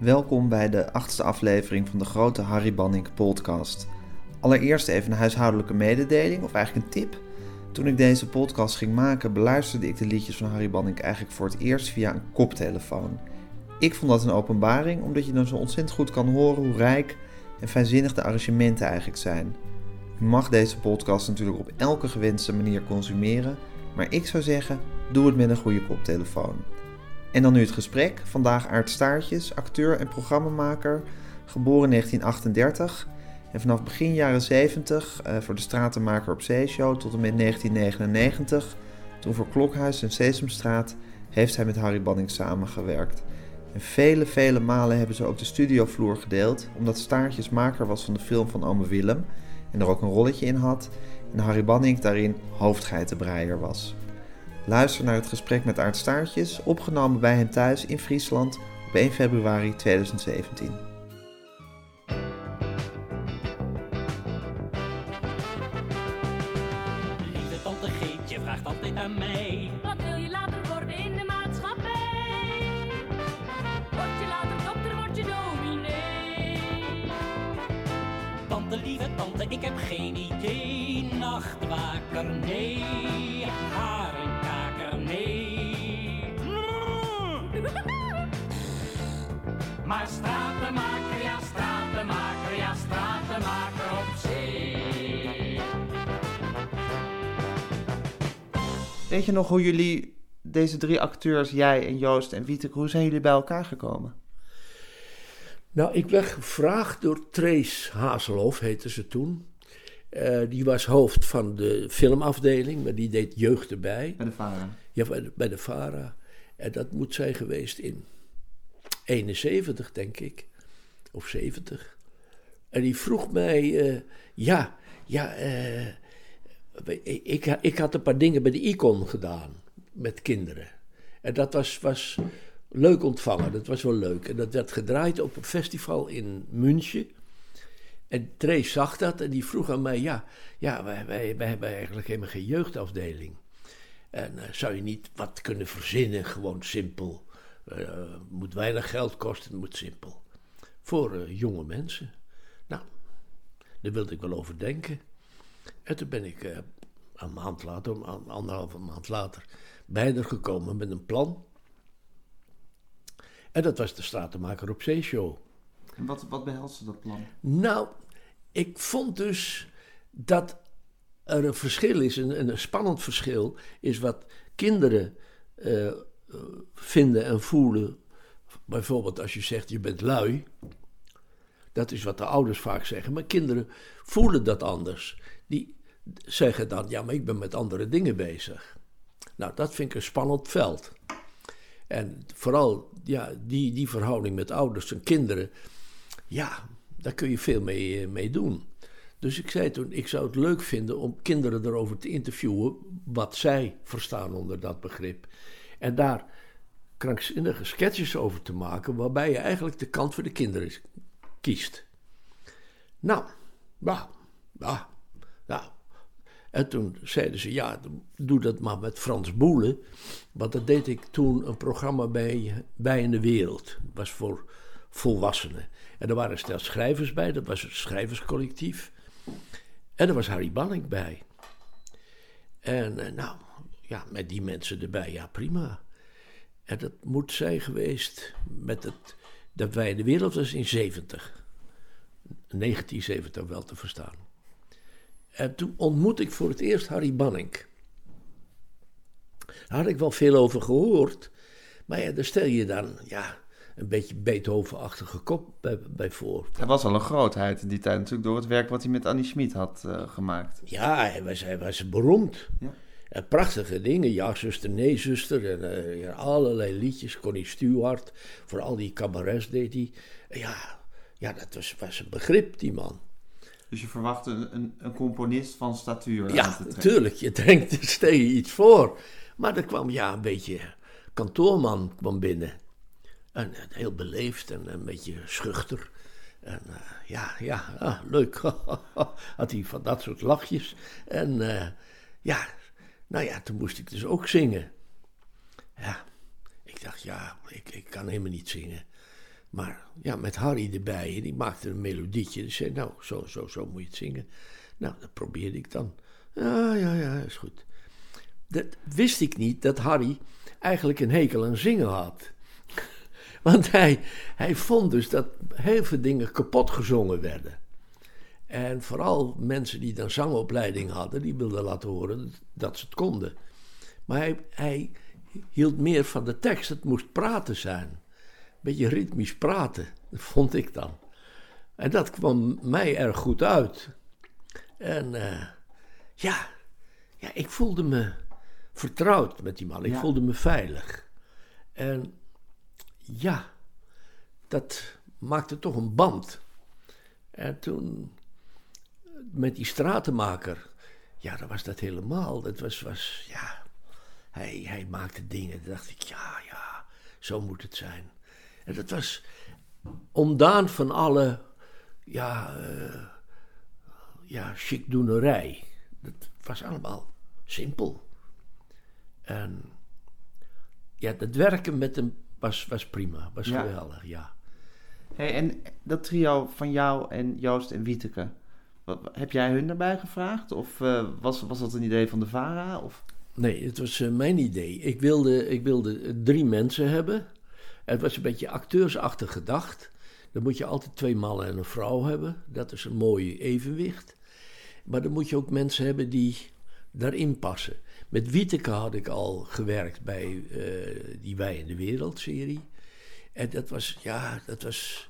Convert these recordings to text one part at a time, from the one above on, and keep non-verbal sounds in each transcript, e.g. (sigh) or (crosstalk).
Welkom bij de achtste aflevering van de grote Harry Banning podcast. Allereerst even een huishoudelijke mededeling, of eigenlijk een tip. Toen ik deze podcast ging maken, beluisterde ik de liedjes van Harry Banning eigenlijk voor het eerst via een koptelefoon. Ik vond dat een openbaring, omdat je dan zo ontzettend goed kan horen hoe rijk en fijnzinnig de arrangementen eigenlijk zijn. Je mag deze podcast natuurlijk op elke gewenste manier consumeren, maar ik zou zeggen, doe het met een goede koptelefoon. En dan nu het gesprek. Vandaag Aart Staartjes, acteur en programmamaker, geboren in 1938 en vanaf begin jaren 70 uh, voor de Stratenmaker op Zeeshow tot en met 1999, toen voor Klokhuis en Sesamstraat, heeft hij met Harry Banning samengewerkt. En vele, vele malen hebben ze ook de studiovloer gedeeld, omdat Staartjes maker was van de film van Ome Willem en er ook een rolletje in had, en Harry Banning daarin hoofdgeitenbreier was. Luister naar het gesprek met Aart Staartjes, opgenomen bij hem thuis in Friesland op 1 februari 2017. Lieve tante Geetje vraagt altijd aan mij. Wat wil je later worden in de maatschappij? Word je later dokter, word je dominee? Tante, lieve tante, ik heb geen idee. Nachtwaker, nee. Maar stratenmaker, ja, stratenmaker, ja, stratenmaker op zee. Weet je nog hoe jullie, deze drie acteurs, jij en Joost en Wieteke, hoe zijn jullie bij elkaar gekomen? Nou, ik werd gevraagd door Trace Hazelhoff, heette ze toen. Eh, die was hoofd van de filmafdeling, maar die deed jeugd erbij. Bij de vader. Ja, bij de, bij de VARA. En dat moet zijn geweest in 71, denk ik. Of 70. En die vroeg mij, eh, ja, ja, eh, ik, ik had een paar dingen bij de Icon gedaan met kinderen. En dat was, was leuk ontvangen, dat was wel leuk. En dat werd gedraaid op een festival in München. En Trace zag dat en die vroeg aan mij: Ja, ja wij, wij, wij hebben eigenlijk helemaal geen jeugdafdeling. En uh, zou je niet wat kunnen verzinnen, gewoon simpel? Uh, moet weinig geld kosten, het moet simpel. Voor uh, jonge mensen. Nou, daar wilde ik wel over denken. En toen ben ik een maand later, anderhalve maand later, bij haar gekomen met een plan. En dat was de Stratenmaker op Zeeshow. En wat, wat behelste dat plan? Nou, ik vond dus dat er een verschil is, een, een spannend verschil, is wat kinderen uh, vinden en voelen. Bijvoorbeeld als je zegt je bent lui. Dat is wat de ouders vaak zeggen. Maar kinderen voelen dat anders. Die zeggen dan, ja, maar ik ben met andere dingen bezig. Nou, dat vind ik een spannend veld. En vooral ja, die, die verhouding met ouders en kinderen, ja, daar kun je veel mee, mee doen. Dus ik zei toen, ik zou het leuk vinden om kinderen erover te interviewen wat zij verstaan onder dat begrip. En daar krankzinnige sketches over te maken, waarbij je eigenlijk de kant voor de kinderen kiest. Nou, nou, nou, nou. En toen zeiden ze, ja, doe dat maar met Frans Boelen. Want dat deed ik toen een programma bij, bij in de wereld. Dat was voor volwassenen. En er waren stel schrijvers bij, dat was het schrijverscollectief. En er was Harry Banning bij. En uh, nou, ja, met die mensen erbij, ja prima. En dat moet zijn geweest met het, dat wij in de wereld was in 70. 1970 wel te verstaan. En toen ontmoette ik voor het eerst Harry Banning. Daar had ik wel veel over gehoord. Maar ja, daar stel je dan, ja, een beetje Beethoven-achtige kop bij, bij, voor. Hij was al een grootheid in die tijd natuurlijk door het werk wat hij met Annie Schmid had uh, gemaakt. Ja, hij was, hij was beroemd. Ja. En prachtige dingen, ja zuster, nee zuster en uh, ja, allerlei liedjes. Connie Stewart, voor al die cabarets deed hij. Ja, ja, dat was, was een begrip, die man. Dus je verwacht een, een, een componist van statuur aan Ja, te natuurlijk. Je denkt, er stel je iets voor. Maar er kwam ja, een beetje kantoorman kwam binnen. En eh, heel beleefd en een beetje schuchter. En eh, ja, ja, ah, leuk. (laughs) Had hij van dat soort lachjes. En eh, ja, nou ja, toen moest ik dus ook zingen. Ja, ik dacht, ja, ik, ik kan helemaal niet zingen. Maar ja, met Harry erbij, die maakte een melodietje. Die zei, nou, zo, zo, zo moet je het zingen. Nou, dat probeerde ik dan. Ja, ja, ja, is goed. Dat wist ik niet dat Harry eigenlijk een hekel aan zingen had. (laughs) Want hij, hij vond dus dat heel veel dingen kapot gezongen werden. En vooral mensen die dan zangopleiding hadden, die wilden laten horen dat ze het konden. Maar hij, hij hield meer van de tekst. Het moest praten zijn. Beetje ritmisch praten, (laughs) vond ik dan. En dat kwam mij erg goed uit. En eh, ja, ja, ik voelde me vertrouwd met die man. Ik Ja. voelde me veilig. En ja, dat maakte toch een band. En toen met die stratenmaker, ja, dat was dat helemaal. Dat was, was ja, hij, hij maakte dingen. Toen dacht ik, ja, ja, zo moet het zijn. En dat was ontdaan van alle, ja, eh ja, chicdoenerij. Dat was allemaal simpel. En ja, het werken met hem was, was prima, was Ja. geweldig, ja. Hey, en dat trio van jou en Joost en Wieteke, heb jij hun daarbij gevraagd? Of eh, was, was dat een idee van de VARA? Of? Nee, het was eh, mijn idee. Ik wilde, ik wilde drie mensen hebben. Het was een beetje acteursachtig gedacht. Dan moet je altijd twee mannen en een vrouw hebben. Dat is een mooi evenwicht. Maar dan moet je ook mensen hebben die daarin passen. Met Wieteke had ik al gewerkt bij eh, die Wij in de Wereld serie. En dat was, ja, dat was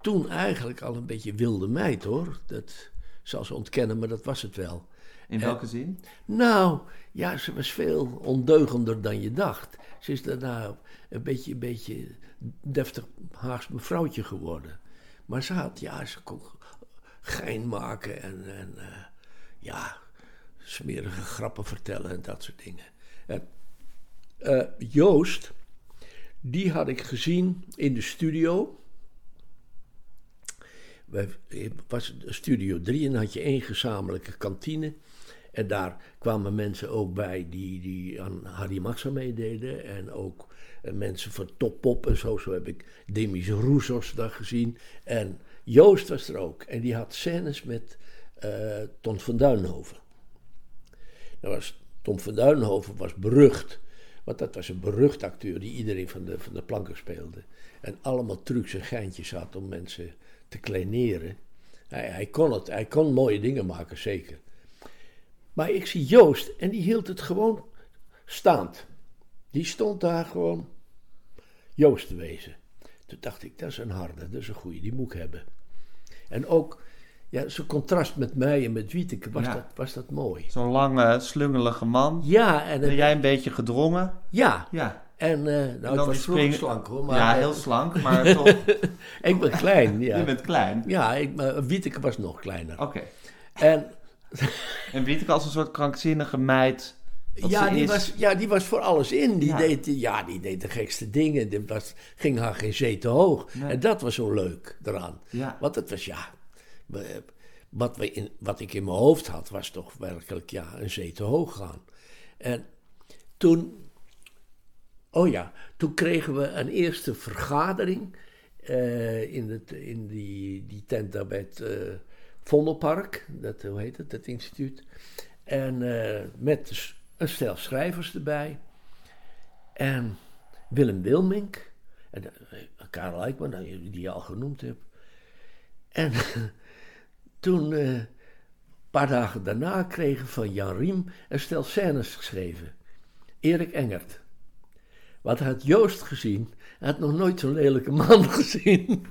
toen eigenlijk al een beetje wilde meid hoor. Dat zal ze ontkennen, maar dat was het wel. In Eh, welke zin? Nou, ja, ze was veel ondeugender dan je dacht. Ze is daarna een beetje, een beetje deftig Haags mevrouwtje geworden. Maar ze had, ja, ze kon gein maken en, en eh, ja, smerige grappen vertellen en dat soort dingen. En, eh, Joost, die had ik gezien in de studio. Wij- Het was studio 3 en had je één gezamenlijke kantine. En daar kwamen mensen ook bij die, die aan Harry Maxa meededen. En ook eh, mensen van Top Pop en zo. Zo heb ik Demis Roussos daar gezien. En Joost was er ook. En die had scènes met eh Ton van Duinhoven. Nou was, Tom van Duinhoven was berucht. Want dat was een berucht acteur die iedereen van de, van de planken speelde. En allemaal trucs en geintjes had om mensen te kleineren. Hij, hij kon het, hij kon mooie dingen maken, zeker. Maar ik zie Joost en die hield het gewoon staand. Die stond daar gewoon Joost te wezen. Toen dacht ik, dat is een harde, dat is een goeie, die moet ik hebben. En ook, ja, zo'n contrast met mij en met Wieteke, was, Ja. dat, was dat mooi. Zo'n lange, slungelige man. Ja, en, Ben jij een beetje gedrongen? ja, Ja. En eh, nou, ik was slank hoor, maar ja, eh, heel slank, (laughs) maar toch. ik ben klein, ja. Je bent klein. Ja, ik, maar Wieteke was nog kleiner. Oké. En (laughs) En Wieteke als een soort krankzinnige meid. ja die, is. was, ja, die was voor alles in. Die, Ja. deed, ja, die deed de gekste dingen. Die was, ging haar geen zee te hoog. Nee. En dat was zo leuk eraan. Ja. Want het was, ja... Wat, we in, wat ik in mijn hoofd had, was toch werkelijk ja, een zee te hoog gaan. En toen... Oh ja, toen kregen we een eerste vergadering... eh, in, het, in die, die tent daar bij het eh, Vondelpark. Dat, hoe heet het, dat instituut. En eh, met dus een stel schrijvers erbij. En Willem Wilmink. En Karel Eijkman, nou, die je al genoemd hebt. En (laughs) toen, een paar dagen daarna, kregen van Jan Riem een stel scènes geschreven. Erik Engert. Wat had Joost gezien? Hij had nog nooit zo'n lelijke man (laughs) gezien.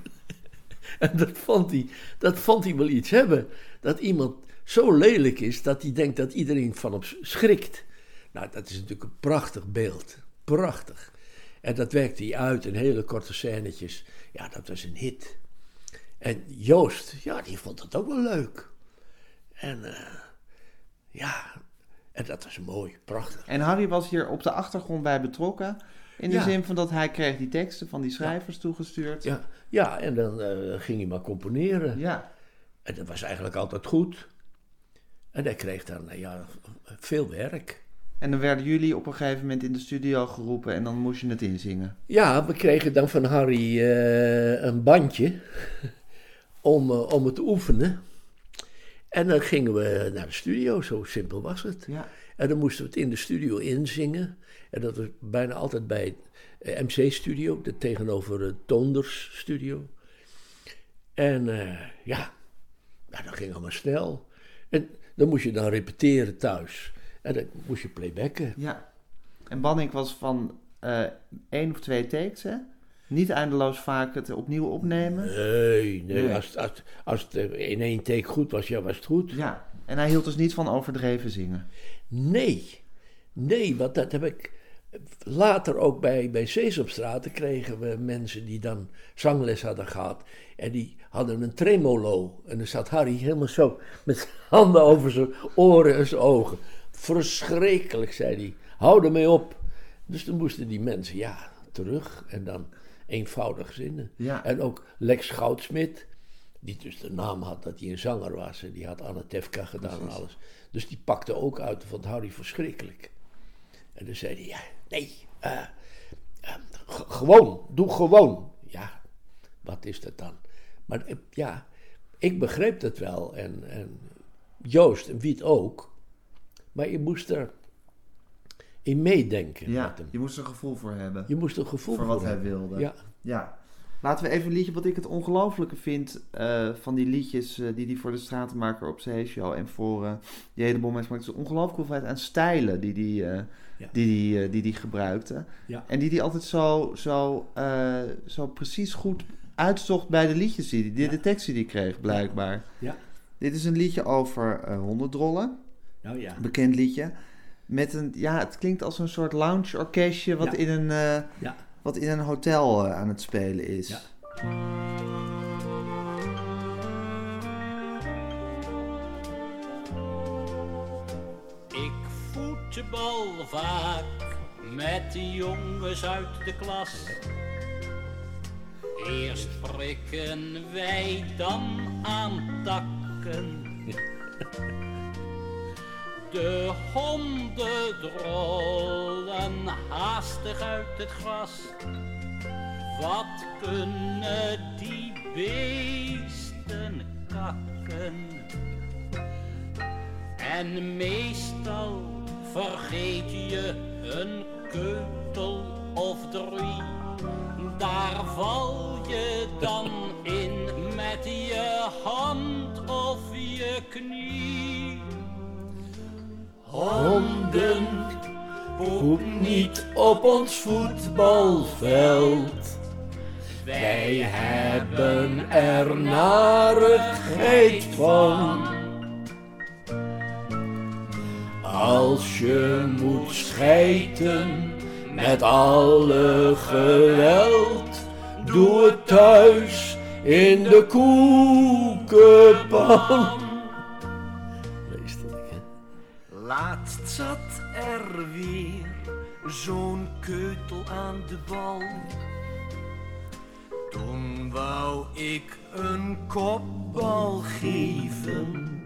en dat vond, hij, dat vond hij wel iets hebben. Dat iemand zo lelijk is dat hij denkt dat iedereen van hem schrikt. Nou, dat is natuurlijk een prachtig beeld. Prachtig. En dat werkte hij uit in hele korte scènetjes. Ja, dat was een hit. En Joost, ja, die vond het ook wel leuk. En eh, ja, en dat was mooi, prachtig. En Harry was hier op de achtergrond bij betrokken. In de Ja. zin van dat hij kreeg die teksten van die schrijvers toegestuurd. Ja, ja en dan eh, ging hij maar componeren. Ja. En dat was eigenlijk altijd goed. En hij kreeg dan nou ja, veel werk. En dan werden jullie op een gegeven moment in de studio geroepen en dan moest je het inzingen. Ja, we kregen dan van Harry eh, een bandje (laughs) om, om het te oefenen. En dan gingen we naar de studio, zo simpel was het. Ja. En dan moesten we het in de studio inzingen. En dat was bijna altijd bij eh, MC-studio, de tegenover de Toonders studio. En eh, ja, nou, dat ging allemaal snel. En dan moest je dan repeteren thuis. En dan moest je playbacken. ja. En Banning was van eh één of twee takes, hè? Niet eindeloos vaak het opnieuw opnemen. Nee, nee, Nee. Als, het- als, het- als het eh, in één take goed was, ja, was het goed. Ja. En hij hield dus niet van overdreven zingen. Nee, nee, want dat heb ik later ook bij, bij Sesamstraat. kregen we mensen die dan zangles hadden gehad. En die hadden een tremolo. En dan zat Harry helemaal zo met handen over zijn oren en zijn ogen. Verschrikkelijk, zei hij. Hou ermee op. Dus toen moesten die mensen, ja, terug. En dan eenvoudig zinnen. Ja. En ook Lex Goudsmit, die dus de naam had dat hij een zanger was. En die had Anne Tefka gedaan en alles. Dus die pakte ook uit van Harry verschrikkelijk. En dan zei hij, ja, nee, eh, eh, gewoon, doe gewoon. Ja, wat is dat dan? Maar ja, ik begreep het wel. En, en Joost en Wiet ook. Maar je moest er in meedenken Ja, met hem. je moest er gevoel voor hebben. Je moest een gevoel voor wat hij wilde. Ja, Ja. Laten we even een liedje, wat ik het ongelooflijke vind eh, van die liedjes eh, die hij voor de Stratenmaker op zijn show en voor eh, die hele bom heeft gemaakt. Het is een ongelooflijke hoeveelheid aan stijlen die die, Ja. die, die, die die gebruikte. Ja. En die die altijd zo, zo, zo precies goed uitzocht bij de liedjes die die, Ja. de teksten die hij kreeg, blijkbaar. ja. Dit is een liedje over hondendrollen, Nou ja. bekend liedje. Met een, ja, het klinkt als een soort lounge orkestje wat in een... Ja. Wat in een hotel eh, aan het spelen is. Ja. Ik voetbal vaak met de jongens uit de klas. Eerst prikken wij dan aan takken. (laughs) De honden drollen haastig uit het gras. Wat kunnen die beesten kakken? En meestal vergeet je een keutel of drie. Daar val je dan (laughs) in met je hand of je knie. Honden, poep niet op ons voetbalveld. Wij hebben er narigheid van. Als je moet schijten met alle geweld, doe het thuis in de koekenpan. Laatst zat er weer zo'n keutel aan de bal. Toen wou ik een kopbal geven.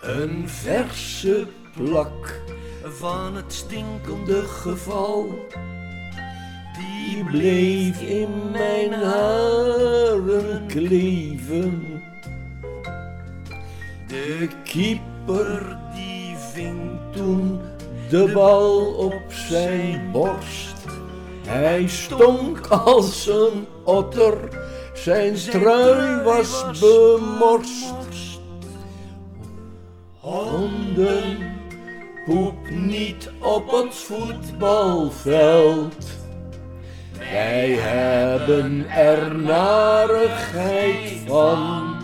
Een verse plak Van het stinkende de geval, die bleef in mijn haren kleven. De keeper die ving toen de bal op zijn borst. Hij stonk als een otter, zijn trui was bemorst. Honden, poep niet op ons voetbalveld. Wij hebben er narigheid van.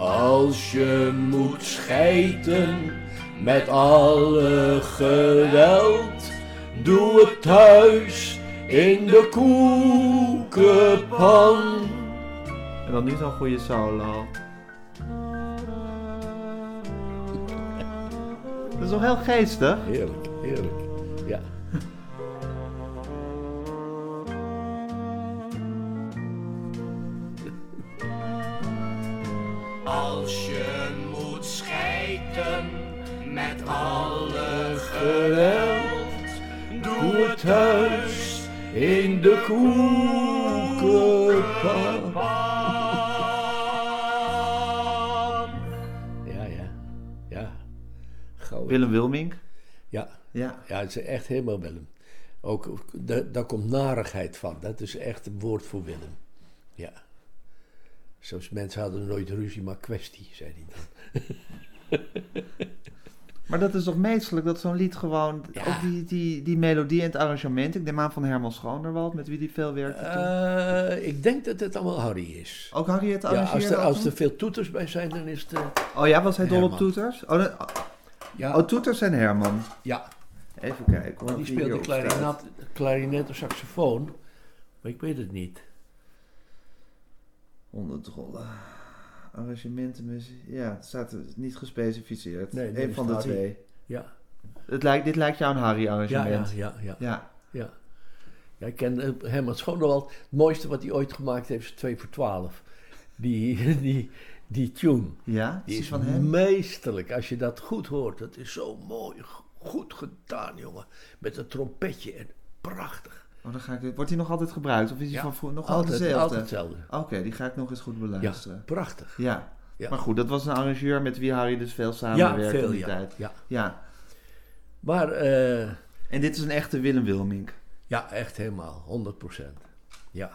Als je moet schijten met alle geweld, doe het thuis in de koekenpan. En dan nu zo'n goede solo. Dat is toch heel geestig? Heerlijk, heerlijk. Ja. Koekenpan. Ja, ja, ja. Gauw. Willem Wilmink. Ja, Ja. ja, het is echt helemaal Willem. Ook, da- daar komt narigheid van. Dat is echt een woord voor Willem. Ja. Zoals mensen hadden nooit ruzie, maar kwestie, zei hij dan. (laughs) Maar dat is toch meestelijk dat zo'n lied gewoon... Ja. Ook die, die, die melodie en het arrangement. Ik neem aan van Herman Schoonderwald, met wie die veel werkte toen. Eh, ik denk dat het allemaal Harry is. Ook Harry het Ja, arrangeerde als er, als er veel toeters bij zijn, dan is het... eh, Oh ja, was hij dol op toeters? Oh, ja, oh, toeters en Herman. ja, Even kijken hoor. die speelde klarinet, klarinet of saxofoon. Maar ik weet het niet. Honderdrollen. Arrangementen, muziek. Ja, het staat niet gespecificeerd. Nee, Eén van de Harry. twee. Ja, Het lijkt, dit lijkt jou een Harry-arrangement. ja, ja, ja. ja. Ja. ja ik ken eh, Herman Schoonewald. Het mooiste wat hij ooit gemaakt heeft is 2 voor 12. Die, (laughs) die, die tune. Ja? Die is van hem? meesterlijk. Als je dat goed hoort. Dat is zo mooi. Goed gedaan, jongen. Met een trompetje. En prachtig. Oh, dan ga ik, wordt die nog altijd gebruikt? Of is die Ja, van vroeger nog altijd, dezelfde? altijd hetzelfde. Oké, die ga ik nog eens goed Ja, beluisteren. prachtig. Ja. Ja. Maar goed, dat was een arrangeur met wie Harry dus veel Ja, samenwerkte in veel, die ja. tijd. ja. Ja. Maar eh, En dit is een echte Willem Wilmink. ja, echt helemaal. 100% Ja.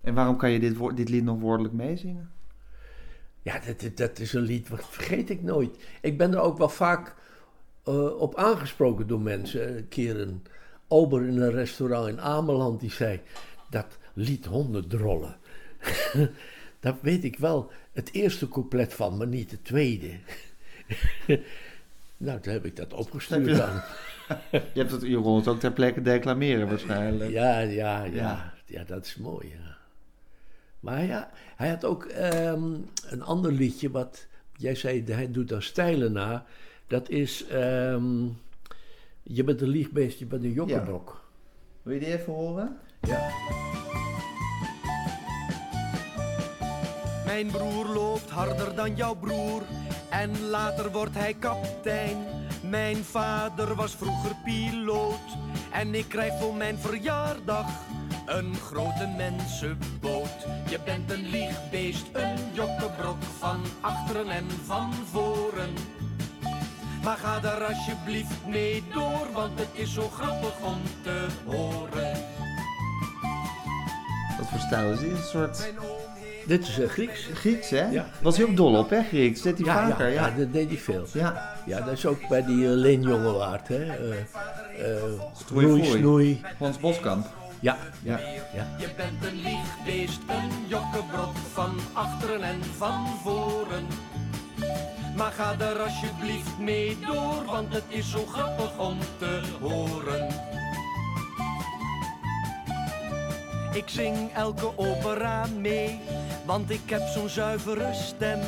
En waarom kan je dit, woord- dit lied nog woordelijk meezingen? Ja, dat, dat- is een lied, wat vergeet ik nooit. Ik ben er ook wel vaak eh, op aangesproken door mensen. Een keer een ober in een restaurant in Ameland die zei... dat lied hondendrollen. (laughs) Daar weet ik wel het eerste couplet van, maar niet het tweede. (laughs) nou, toen heb ik dat opgestuurd (laughs) je- hebt het, je kon het ook ter plekke declameren waarschijnlijk. Ja, ja, ja, Ja. ja. dat is mooi, ja. Maar ja, hij had ook ehm, een ander liedje wat... Jij zei, hij doet daar stijlen na. Dat is... ehm, je bent een liegbeest, je bent een jokkenbrok. Wil je die even horen? Ja. Mijn broer loopt harder dan jouw broer en later wordt hij kaptein. Mijn vader was vroeger piloot en ik krijg voor mijn verjaardag een grote mensenboot. Je bent een liegbeest, een jokkenbrok van achteren en van voren. Maar ga daar alsjeblieft mee door, want het is zo grappig om te horen. Wat voor stijl is dit? Een soort Dit is uh, Grieks. Grieks, hè? Ja. Was hij ook dol op, hè, Grieks? Deed hij Ja, vaker, ja, ja. ja, dat deed hij veel. Ja. Ja, dat is ook bij die uh, Leen Jongewaard, hè. Uh, uh, snoei, snoei. Hans Boskamp. Ja, Ja. ja. Je bent een liegbeest, een jokkenbrok van achteren en van voren. Maar ga er alsjeblieft mee door, want het is zo grappig om te horen. Ik zing elke opera mee, want ik heb zo'n zuivere stem.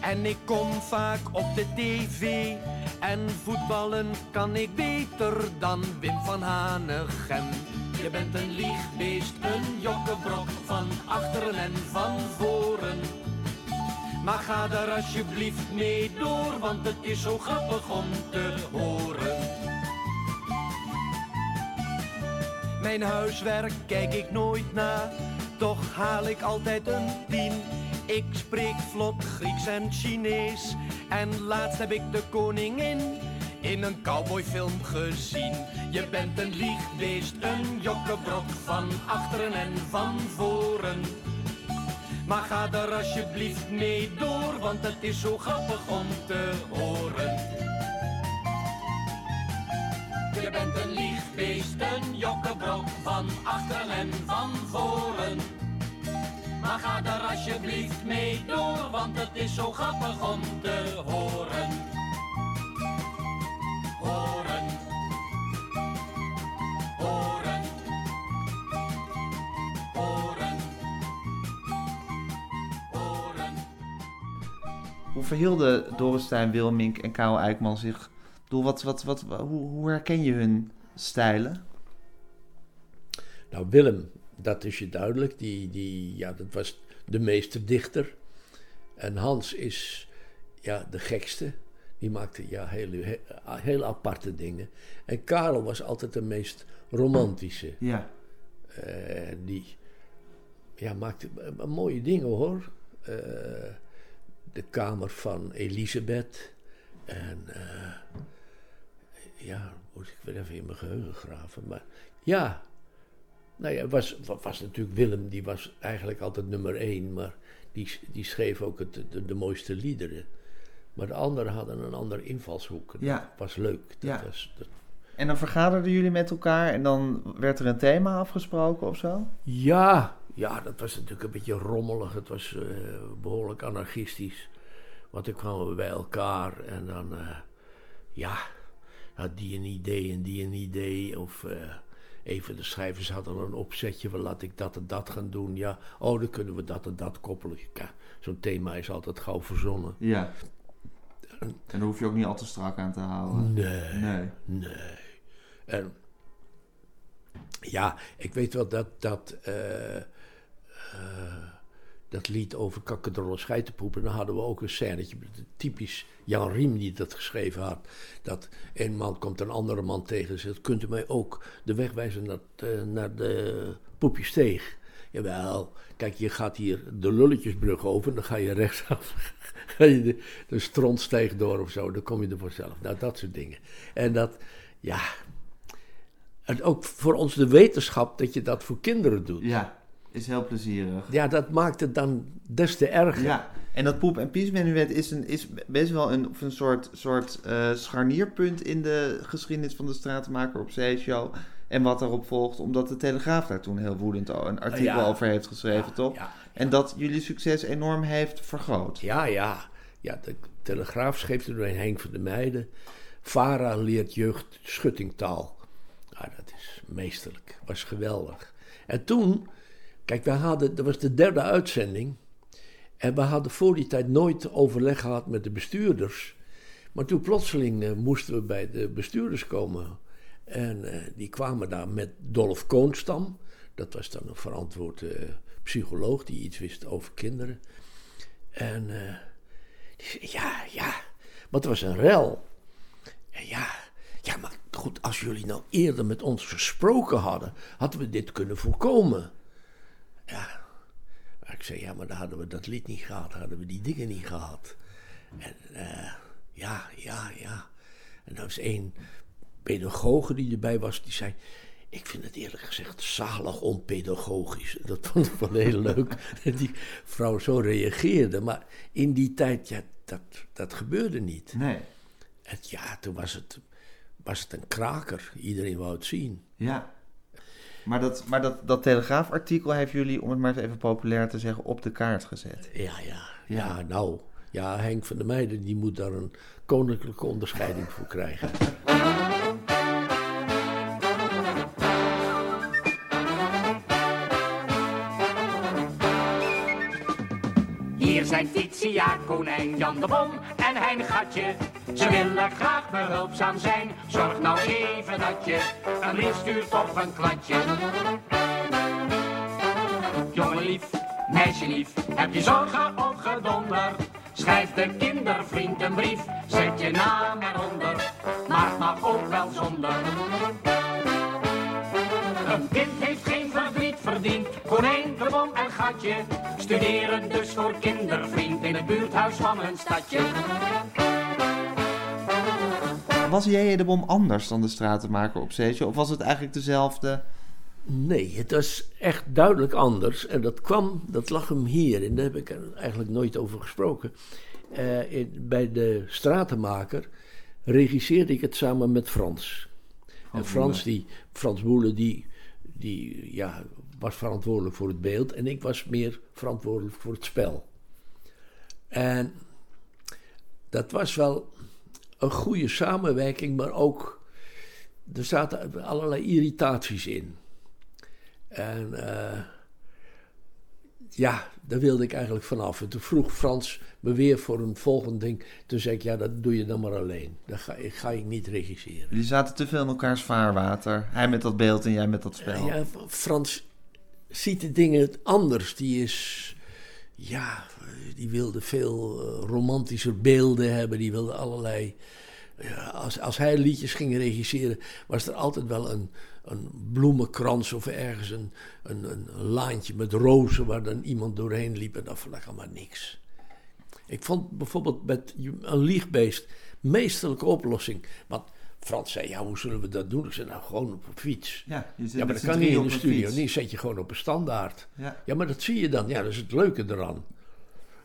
En ik kom vaak op de tv. En voetballen kan ik beter dan Wim van Hanegem. Je bent een liegbeest, een jokkenbrok van achteren en van voren. Maar ga daar alsjeblieft mee door, want het is zo grappig om te horen. Mijn huiswerk kijk ik nooit na, toch haal ik altijd een tien. Ik spreek vlot Grieks en Chinees en laatst heb ik de koningin in een cowboyfilm gezien. Je bent een liegbeest, een jokkenbrok van achteren en van voren. Maar ga daar alsjeblieft mee door, want het is zo grappig om te horen. Je bent een liegbeest, een jokkenbrok van achteren en van voren. Maar ga daar alsjeblieft mee door, want het is zo grappig om te. Horen. Verhielden Dorrestein, Wilmink en Karel Eikman zich? Bedoel, wat, wat, wat, hoe, hoe herken je hun stijlen? Nou, Willem, dat is je duidelijk. Die, die, ja, dat was de meesterdichter. En Hans is ja, de gekste. Die maakte ja, hele, he- hele aparte dingen. En Karel was altijd de meest romantische. Ja. Eh, die ja, maakte eh, mooie dingen hoor. Eh, de kamer van Elisabeth. En eh, ja, moet ik weer even in mijn geheugen graven. Maar ja, nou ja, was, wa- was natuurlijk Willem, die was eigenlijk altijd nummer één. Maar die, die schreef ook het, de, de mooiste liederen. Maar de anderen hadden een andere invalshoek. Dat Ja. was leuk. Dat Ja. was, dat, En dan vergaderden jullie met elkaar en dan werd er een thema afgesproken of zo? Ja, ja, dat was natuurlijk een beetje rommelig. Het was eh, behoorlijk anarchistisch. Want dan kwamen we bij elkaar en dan, eh, ja, had die een idee en die een idee. Of eh, even de schrijvers hadden een opzetje, van laat ik dat en dat gaan doen. Ja, oh, dan kunnen we dat en dat koppelen. Ja, Zo'n thema is altijd gauw verzonnen. Ja. En daar hoef je ook niet al te strak aan te houden. Nee. Nee. Nee. En ja, ik weet wel dat dat, dat lied over kakkedrollen scheitenpoepen, dan hadden we ook een scènetje, typisch Jan Riem die dat geschreven had. Dat een man komt een andere man tegen en zegt, kunt u mij ook de weg wijzen naar, eh, naar de Poepjesteeg? Jawel, kijk, je gaat hier de Lulletjesbrug over en dan ga je rechtsaf. (laughs) Ga je de, de strontsteeg door of zo, dan kom je er vanzelf. Nou, dat soort dingen. En dat, ja. En ook voor ons de wetenschap dat je dat voor kinderen doet. Ja, is heel plezierig. Ja, dat maakt het dan des te erger. Ja, en dat poep- en piesmenuet is, een, is best wel een, of een soort, soort eh, scharnierpunt in de geschiedenis van de stratenmaker op Zeeshow. En wat daarop volgt, omdat de Telegraaf daar toen heel woedend een artikel Ja. over heeft geschreven, Ja, toch? ja. En dat jullie succes enorm heeft vergroot. Ja, ja. Ja, de Telegraaf schreef er doorheen Henk van de Meijden. Vara leert jeugd schuttingtaal. Ja, dat is meesterlijk. Was geweldig. En toen, kijk, we hadden, dat was de derde uitzending. En we hadden voor die tijd nooit overleg gehad met de bestuurders. Maar toen plotseling eh, moesten we bij de bestuurders komen. En eh, die kwamen daar met Dolf Koonstam. Dat was dan een verantwoord eh, psycholoog die iets wist over kinderen. En die zei, ja, ja, want er was een rel. En ja, ja, maar goed, als jullie nou eerder met ons gesproken hadden, hadden we dit kunnen voorkomen. Ja, maar ik zei, ja, maar dan hadden we dat lied niet gehad, hadden we die dingen niet gehad. En eh, ja, ja, ja. En er was één pedagoge die erbij was, die zei... Ik vind het eerlijk gezegd zalig onpedagogisch. (laughs) Dat vond ik wel heel leuk. (laughs) Dat die vrouw zo reageerde. Maar in die tijd, ja, dat, dat gebeurde niet. Nee, Het, ja, toen was het, was het een kraker. Iedereen wou het zien. ja. Maar dat, maar dat, dat Telegraafartikel heeft jullie, om het maar eens even populair te zeggen, op de kaart gezet. Ja, ja, Ja. ja, nou. Ja, Henk van der Meijden, die moet daar een koninklijke onderscheiding voor krijgen. Hier zijn Titia, Konijn, Jan de Bom en Hein Gatje. Ze willen graag behulpzaam zijn. Zorg nou even dat je een brief stuurt of een kladje. Jongenlief, meisjelief, heb je zorgen opgedonderd? Schrijf de kindervriend een brief, zet je naam eronder. Maar mag ook wel zonder. Een kind heeft geen verdriet verdiend. Konijn, de bom en gatje. Studeren dus voor kindervriend in het buurthuis van een stadje. Was J.J. de Bom anders dan de stratenmaker op Zeeshow? Of was het eigenlijk dezelfde? Nee, het was echt duidelijk anders. En dat kwam, dat lag hem hier. En daar heb ik er eigenlijk nooit over gesproken. Eh, in- bij de stratenmaker regisseerde ik het samen met Frans. en Frans, die, Frans Boele, die, die ja, was verantwoordelijk voor het beeld. En ik was meer verantwoordelijk voor het spel. En dat was wel een goede samenwerking, maar ook... Er zaten allerlei irritaties in. En eh, ja, daar wilde ik eigenlijk vanaf. En toen vroeg Frans me weer voor een volgend ding. Toen zei ik, ja, dat doe je dan maar alleen. Dat ga, ik- ga ik niet regisseren. Jullie zaten te veel in elkaars vaarwater. Hij met dat beeld en jij met dat spel. Ja, Frans ziet de dingen anders. Die is, ja, die wilde veel eh, romantischer beelden hebben. Die wilde allerlei. Ja, als, als hij liedjes ging regisseren, was er altijd wel een, een bloemenkrans of ergens een, een, een laantje met rozen waar dan iemand doorheen liep. En dat vond ik allemaal niks. Ik vond bijvoorbeeld met een liegbeest meesterlijke oplossing. Want Frans zei, ja, hoe zullen we dat doen? Ik zei, nou, gewoon op een fiets. Ja, je zit Ja, maar dat kan niet in de studio. fiets. Nee, zet je gewoon op een standaard. Ja. Ja, maar dat zie je dan. Ja, dat is het leuke eraan.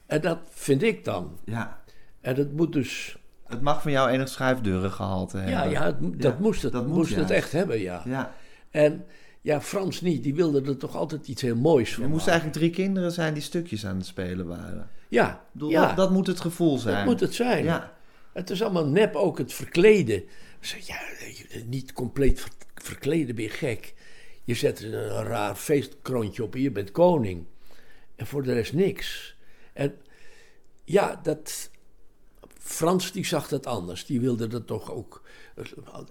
En dat vind ik dan. ja. En dat moet dus... Het mag van jou enig schuifdeuren gehalte hebben. Ja, ja, het, dat moest het, dat moest het echt hebben, ja. Ja. En ja, Frans niet. Die wilde er toch altijd iets heel moois van Er moesten eigenlijk drie kinderen zijn die stukjes aan het spelen waren. Ja, bedoel, ja dat, dat moet het gevoel zijn. dat moet het zijn. Ja. Het is allemaal nep, ook het verkleden. Zeg, ja, niet compleet ver- verkleden ben je gek. Je zet een raar feestkroontje op en je bent koning. En voor de rest niks. En ja, dat... Frans die zag dat anders. Die wilde dat toch ook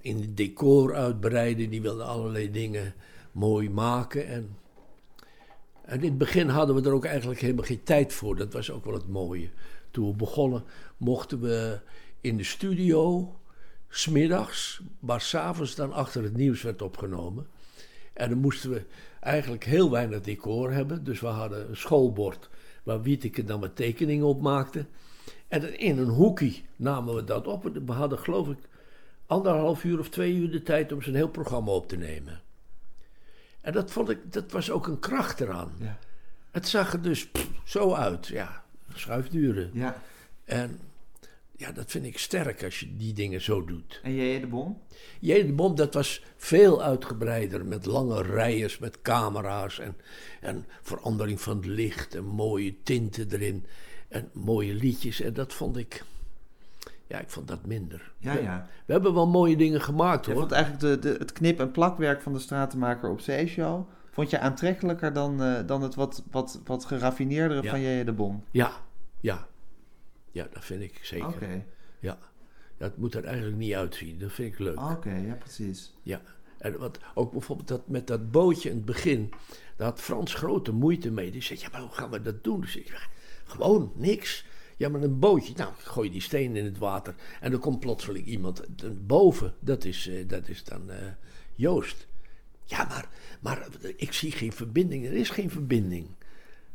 in het decor uitbreiden. Die wilde allerlei dingen mooi maken. En, en in het begin hadden we er ook eigenlijk helemaal geen tijd voor. Dat was ook wel het mooie. Toen we begonnen mochten we in de studio, smiddags, maar s'avonds dan achter het nieuws werd opgenomen. En dan moesten we eigenlijk heel weinig decor hebben. Dus we hadden een schoolbord waar Wieteke dan wat tekeningen op maakte. En in een hoekje namen we dat op. We hadden geloof ik anderhalf uur of twee uur de tijd om zo'n heel programma op te nemen. En dat vond ik, dat was ook een kracht eraan. Ja. Het zag er dus pff, zo uit, ja, schuifduren. ja. En ja, dat vind ik sterk als je die dingen zo doet. En jij de bom? Jee, de Bom, dat was veel uitgebreider. Met lange rijen, met camera's en, en verandering van het licht en mooie tinten erin. En mooie liedjes. En dat vond ik, ja, ik vond dat minder. Ja, ja. We hebben wel mooie dingen gemaakt Jij hoor. vond eigenlijk de, de, het knip- en plakwerk van de stratenmaker op zeeshow... vond je aantrekkelijker dan, eh, dan het wat, wat, wat geraffineerdere Ja. van J.J. de Bom? Ja, ja. Ja, dat vind ik zeker. Oké, Ja. ja, het moet er eigenlijk niet uitzien. Dat vind ik leuk. oké, ja precies. Ja, en wat, ook bijvoorbeeld dat, met dat bootje in het begin, daar had Frans grote moeite mee. Die zei, ja, maar hoe gaan we dat doen? Dus ik zei, gewoon niks. Ja, maar een bootje, nou, gooi die steen in het water. En dan komt plotseling iemand boven. Dat is, eh, dat is dan eh, Joost. Ja, maar, maar ik zie geen verbinding. Er is geen verbinding.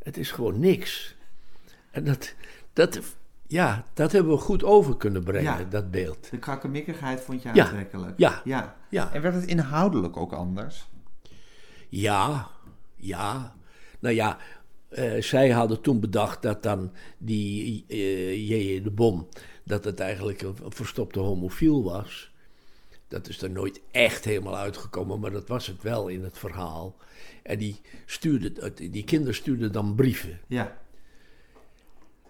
Het is gewoon niks. En dat, dat, ja, dat hebben we goed over kunnen brengen, Ja. dat beeld. De krakkemikkigheid vond je aantrekkelijk? Ja. ja. Ja. En werd het inhoudelijk ook anders? Ja, ja. Nou ja, eh, zij hadden toen bedacht dat dan die eh J.J. de Bom, dat het eigenlijk een, een verstopte homofiel was. Dat is er nooit echt helemaal uitgekomen, maar dat was het wel in het verhaal. En die, stuurde, die kinderen stuurden dan brieven. Ja.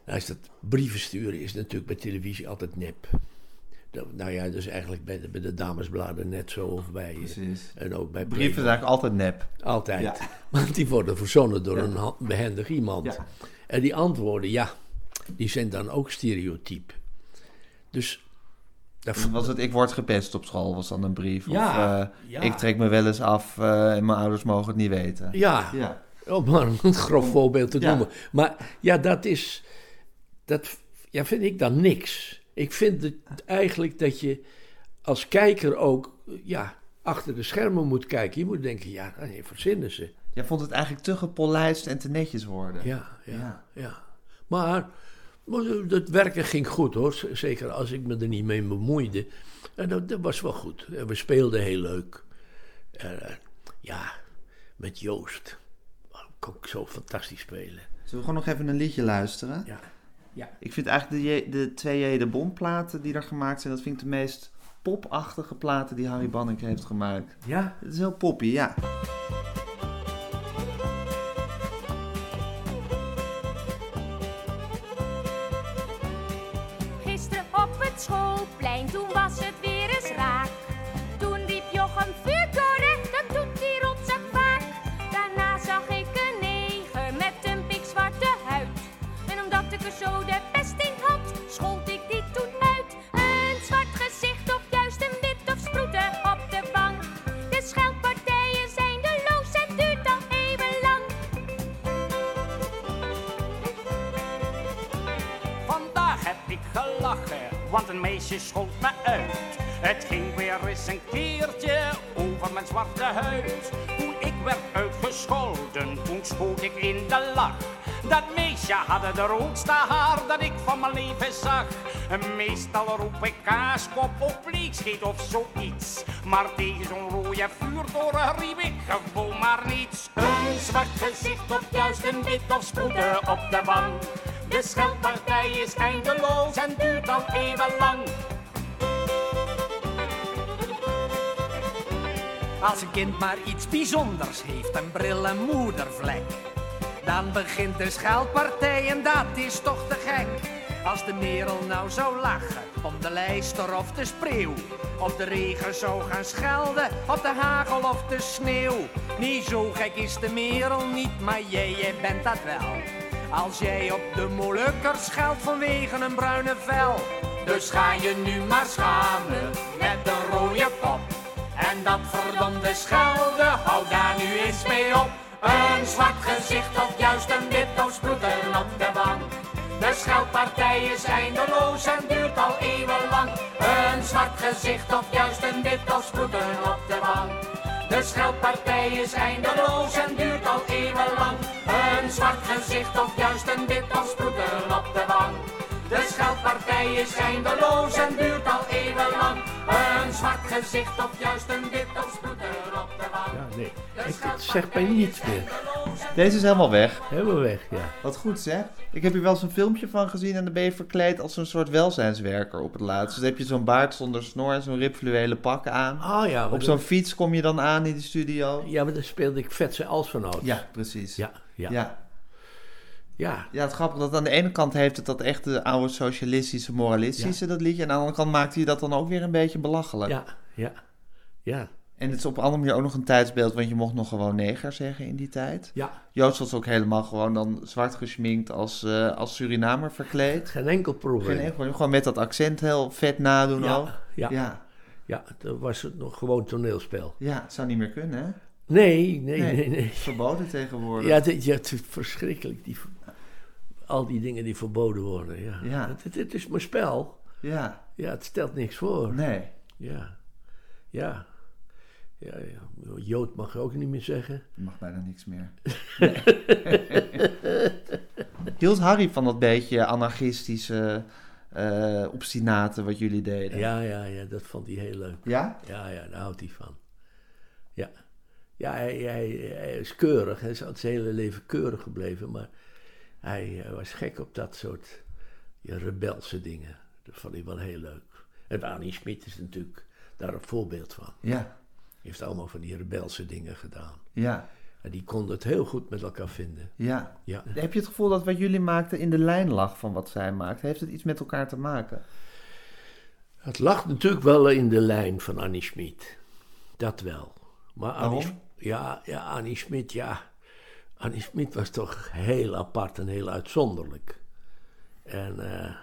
Nou is dat brieven sturen is natuurlijk bij televisie altijd nep. Dat- Nou ja, dus eigenlijk bij de, bij de damesbladen net zo of bij... Precies. En ook bij Brieven zijn eigenlijk altijd nep. Altijd. Ja. (laughs) Want die worden verzonnen door Ja. een behendig iemand. Ja. En die antwoorden, ja, die zijn dan ook stereotyp. Dus dat Was het ik word gepest op school, was dan een brief? Ja, of eh, ik trek me wel eens af eh, en mijn ouders mogen het niet weten. ja, Ja. om maar een grof voorbeeld te noemen. Maar ja, dat is, dat ja, vind ik dan niks. Ik vind het eigenlijk dat je als kijker ook, ja, achter de schermen moet kijken. Je moet denken, ja, nee, verzinnen ze. Jij vond het eigenlijk te gepolijst en te netjes worden. Ja, ja, Ja. ja. Maar, het werken ging goed hoor. Zeker als ik me er niet mee bemoeide. En dat, dat was wel goed. En we speelden heel leuk. En, eh, ja, met Joost. Kon ik zo fantastisch spelen? Zullen we gewoon nog even een liedje luisteren? Ja. Ja. Ik vind eigenlijk de, de twee J. de Bom platen die er gemaakt zijn, dat vind ik de meest popachtige platen die Harry Banning heeft gemaakt. Ja? Het is heel poppy, ja. Gisteren op het schoolplein, toen was het weer een meisje schold me uit. Het ging weer eens een keertje over mijn zwarte huid. Toen ik werd uitgescholden, toen schoot ik in de lach. Dat meisje had de roodste haar dat ik van mijn leven zag. Meestal roep ik kaaskop of bleekscheet of zoiets. Maar tegen zo'n rode vuurtoren riep ik gewoon maar niets. Een zwart gezicht of juist een wit of spoeden op de wang. De scheldpartij is eindeloos en duurt al even lang. Als een kind maar iets bijzonders heeft, een bril en moedervlek. Dan begint de scheldpartij en dat is toch te gek. Als de merel nou zou lachen om de lijster of de spreeuw. Of de regen zou gaan schelden, of de hagel of de sneeuw. Niet zo gek is de merel niet, maar jij, jij bent dat wel. Als jij op de Molukkers scheldt vanwege een bruine vel. Dus ga je nu maar schamen met de rode pop. En dat verdomde schelden, hou daar nu eens mee op. Een zwart gezicht of juist een wit of sproeten op de wang. De scheldpartij is eindeloos en duurt al eeuwenlang. Een zwart gezicht of juist een wit of sproeten op de wang. De scheldpartij is eindeloos en duurt al eeuwenlang. Een zwart gezicht of juist een wit of sproeten op de wang. De scheldpartij is eindeloos en duurt al eeuwenlang. Een zwart gezicht of juist een wit of sproeten op de wang. Ja, nee. Ik, het zegt mij niets meer. Deze is helemaal weg. Helemaal weg, ja. Wat goed zeg. Ik heb hier wel eens een filmpje van gezien en dan ben je verkleed als een soort welzijnswerker op het laatst. Dus dan heb je zo'n baard zonder snor en zo'n ribfluwelen pak aan. Ah ja, Op zo'n fiets kom je dan aan in de studio. Ja, maar daar speelde ik Vetse als van. Ja, precies. Ja, ja, ja. Ja. ja. Ja, het grappige dat aan de ene kant heeft het dat echte oude socialistische, moralistische, dat liedje. En aan de andere kant maakte hij dat dan ook weer een beetje belachelijk. Ja, ja, ja. En het is op een andere manier ook nog een tijdsbeeld, want je mocht nog gewoon neger zeggen in die tijd. Ja, Joost was ook helemaal gewoon dan zwart geschminkt als, eh, als Surinamer verkleed. geen enkel probleem. Geen enkel, gewoon met dat accent heel vet nadoen ook. ja, ja, ja. Ja, dan was het nog gewoon toneelspel. ja, het zou niet meer kunnen, hè? Nee, nee, Nee. nee, nee. Verboden tegenwoordig. Ja, dit, ja, het is verschrikkelijk. Die, al die dingen die verboden worden, ja. Ja. Het, is mijn spel. Ja, Ja, het stelt niks voor. nee. Ja, ja. Ja, ja. Jood mag je ook niet meer zeggen. Je mag bijna niks meer. (laughs) Hield Harry van dat beetje anarchistische, eh obstinate wat jullie deden? Ja, ja, ja, dat vond hij heel leuk. Ja? Ja, ja, daar houdt hij van. Ja, ja hij, hij, hij is keurig. Hij is al zijn hele leven keurig gebleven. Maar hij eh, was gek op dat soort ja, rebelse dingen. Dat vond hij wel heel leuk. En Annie Schmid is natuurlijk daar een voorbeeld van. Ja, heeft allemaal van die rebelse dingen gedaan. ja, En die konden het heel goed met elkaar vinden. ja. Ja, Heb je het gevoel dat wat jullie maakten in de lijn lag van wat zij maakten? Heeft het iets met elkaar te maken? het lag natuurlijk wel in de lijn van Annie Schmid. Dat wel. Maar Annie, Waarom? Ja, ja, Annie Schmid, ja. Annie Schmid was toch heel apart en heel uitzonderlijk. En eh,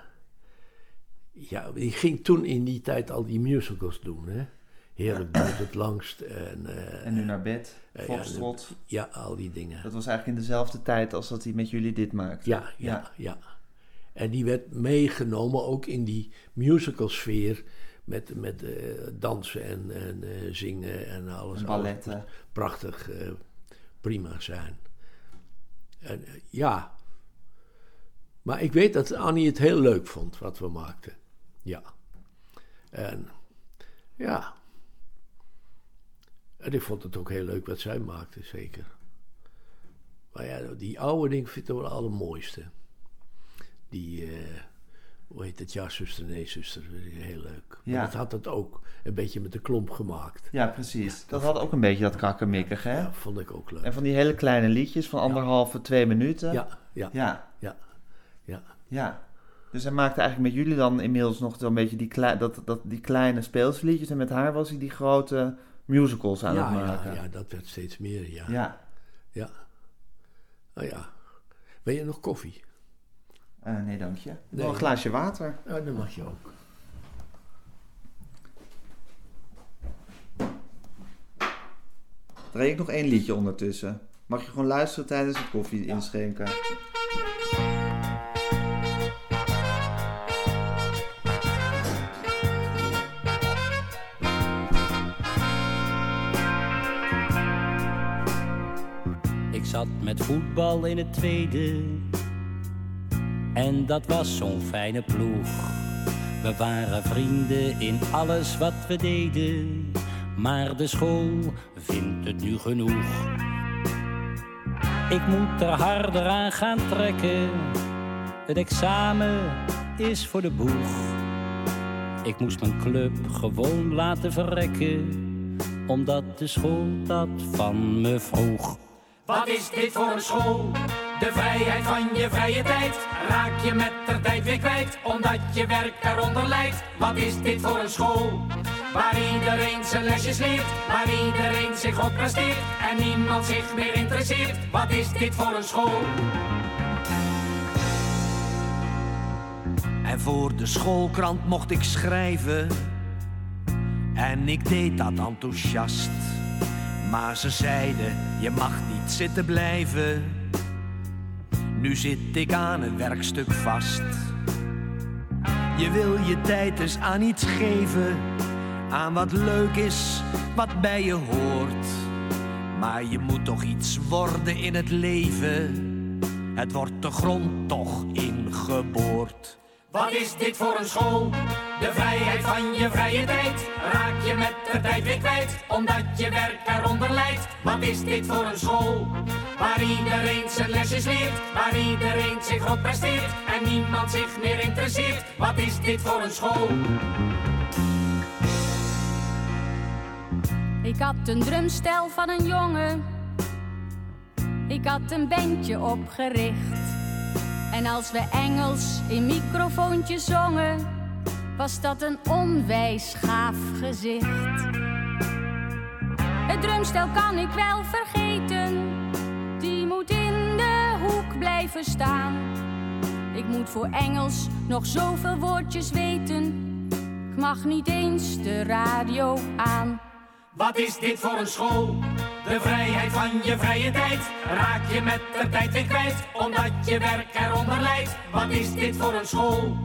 ja, die ging toen in die tijd al die musicals doen, hè. Heerlijk duurt het langst en eh, En nu naar bed, eh, ja, Foxtrot. ja, al die dingen. Dat was eigenlijk in dezelfde tijd als dat hij met jullie dit maakte. Ja, ja, ja. En die werd meegenomen ook in die musicalsfeer met, met dansen en, en zingen en alles. En balletten. Alles prachtig, prima zijn. En, eh, ja. Maar ik weet dat Annie het heel leuk vond wat we maakten. Ja. En ja. En ik vond het ook heel leuk wat zij maakte, zeker. Maar ja, die oude dingen vind ik wel het allermooiste. Die, eh, hoe heet het? Ja, zuster, nee, zuster. Heel leuk. Ja. Maar dat had het ook een beetje met de klomp gemaakt. Ja, precies. Dat had ook een beetje dat krakkemikkige, hè? Ja, vond ik ook leuk. En van die hele kleine liedjes van anderhalve, twee minuten. Ja, ja, ja, Ja, ja. ja. Dus hij maakte eigenlijk met jullie dan inmiddels nog zo'n beetje die, klei- dat, dat, die kleine speelsliedjes. En met haar was hij die grote musicals aan Ja, het ja, maken. ja, dat werd steeds meer, ja. ja. ja. Nou ja. Wil je nog koffie? Eh, nee, dank je. Een glaasje water. Oh, dat mag je ook. Draai ik nog één liedje ondertussen. Mag je gewoon luisteren tijdens het koffie inschenken. Ik zat met voetbal in het tweede en dat was zo'n fijne ploeg. We waren vrienden in alles wat we deden. Maar de school vindt het nu genoeg. Ik moet er harder aan gaan trekken. Het examen is voor de boeg. Ik moest mijn club gewoon laten verrekken. Omdat de school dat van me vroeg. Wat is dit voor een school? De vrijheid van je vrije tijd raak je met de tijd weer kwijt, omdat je werk eronder lijdt. Wat is dit voor een school? Waar iedereen zijn lesjes leert, waar iedereen zich op presteert en niemand zich meer interesseert. Wat is dit voor een school? En voor de schoolkrant mocht ik schrijven. En ik deed dat enthousiast. Maar ze zeiden, je mag niet zitten blijven. Nu zit ik aan een werkstuk vast. Je wil je tijd eens aan iets geven. Aan wat leuk is, wat bij je hoort. Maar je moet toch iets worden in het leven. Het wordt de grond toch ingeboord. Wat is dit voor een school? De vrijheid van je vrije tijd raak je met de tijd weer kwijt, omdat je werk eronder lijdt. Wat is dit voor een school? Waar iedereen zijn lesjes leert, waar iedereen zich op presteert en niemand zich meer interesseert. Wat is dit voor een school? Ik had een drumstel van een jongen. Ik had een bandje opgericht. En als we Engels in microfoontjes zongen, was dat een onwijs gaaf gezicht. Het drumstel kan ik wel vergeten, blijven staan. Ik moet voor Engels nog zoveel woordjes weten, ik mag niet eens de radio aan. Wat is dit voor een school? De vrijheid van je vrije tijd raak je met de tijd weer kwijt, omdat je werk eronder lijdt. Wat is dit voor een school?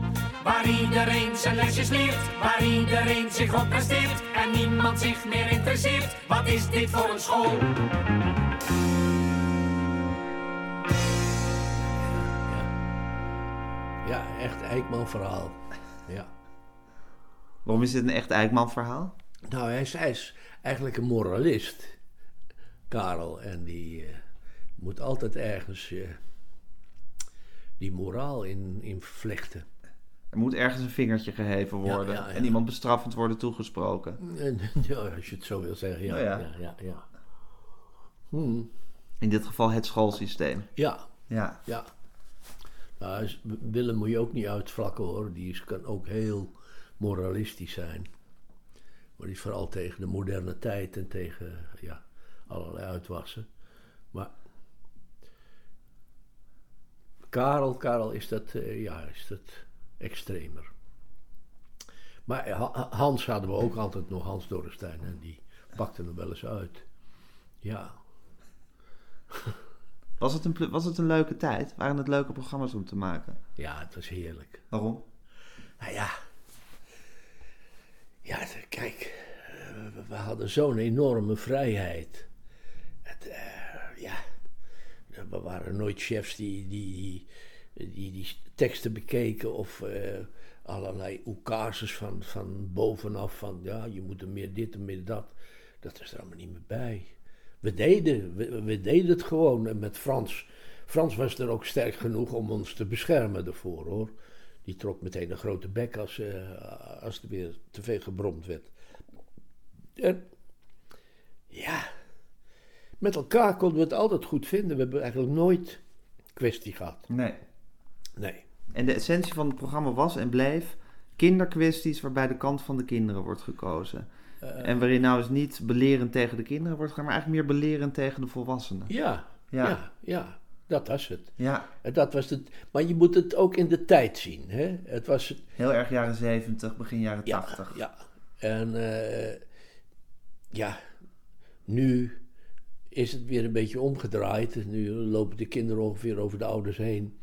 Waar iedereen zijn lesjes leert, waar iedereen zich op presteert en niemand zich meer interesseert. Wat is dit voor een school? Ja, echt Eikman verhaal. Ja. Waarom is dit een echt Eikman verhaal? Nou, hij is, hij is eigenlijk een moralist, Karel. En die eh, moet altijd ergens eh, die moraal in, in vlechten. Er moet ergens een vingertje geheven worden ja, ja. en iemand bestraffend worden toegesproken. En, (laughs) ja, als je het zo wil zeggen, ja. Nou ja. ja. ja, ja, Hmm, In dit geval het schoolsysteem. ja, Ja. ja. Is- Willem moet je ook niet uitvlakken hoor. Die is, kan ook heel moralistisch zijn. Maar die is vooral tegen de moderne tijd en tegen ja, allerlei uitwassen. Maar Karel, Karel is dat, eh, ja, is dat extremer. Maar Ha- Hans hadden we ook altijd nog, Hans Dorrestein. En die pakte hem wel eens uit. Ja, (laughs) Was het, een, was het een leuke tijd? Waren het leuke programma's om te maken? ja, het was heerlijk. Waarom? Nou ja. Ja, kijk. eh, we- We hadden zo'n enorme vrijheid. Het, eh, ja. We waren nooit chefs die die, die, die, die teksten bekeken of eh, allerlei oekases van, van bovenaf. Van ja, je moet er meer dit en meer dat. Dat is er allemaal niet meer bij. We deden, we, we deden het gewoon en met Frans. Frans was er ook sterk genoeg om ons te beschermen ervoor hoor. Die trok meteen een grote bek als, eh, als er weer te veel gebromd werd. En ja, met elkaar konden we het altijd goed vinden. We hebben eigenlijk nooit kwestie gehad. Nee. Nee. En de essentie van het programma was en bleef kinderkwesties waarbij de kant van de kinderen wordt gekozen. Eh. en waarin nou eens niet belerend tegen de kinderen wordt gegaan, maar eigenlijk meer belerend tegen de volwassenen. Ja, Ja. ja, ja, dat was het. Ja, En dat was het. Maar je moet het ook in de tijd zien. Hè? Het was heel erg jaren 70, begin jaren Ja, 80. ja. En eh, ja, nu is het weer een beetje omgedraaid. Nu lopen de kinderen ongeveer over de ouders heen.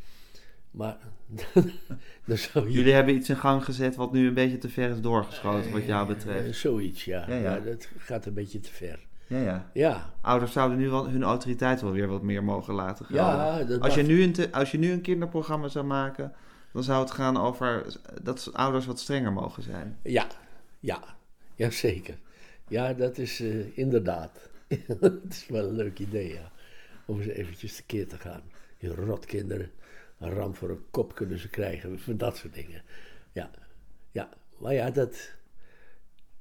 Maar (laughs) dan zou je... Jullie hebben iets in gang gezet wat nu een beetje te ver is doorgeschoten, wat jou betreft. Eh, zoiets, ja. Ja, ja. Dat gaat een beetje te ver. Ja, ja. Ja, Ouders zouden nu wel hun autoriteit wel weer wat meer mogen laten gaan. ja dat Als je, nu een te- als je nu een kinderprogramma zou maken, dan zou het gaan over dat ouders wat strenger mogen zijn. Ja, ja, ja zeker. Ja, dat is eh, inderdaad. (laughs) Het is wel een leuk idee, ja. Om eens eventjes tekeer te gaan. Die rotkinderen, een ram voor een kop kunnen ze krijgen, van dat soort dingen. Ja, ja. Maar ja, dat...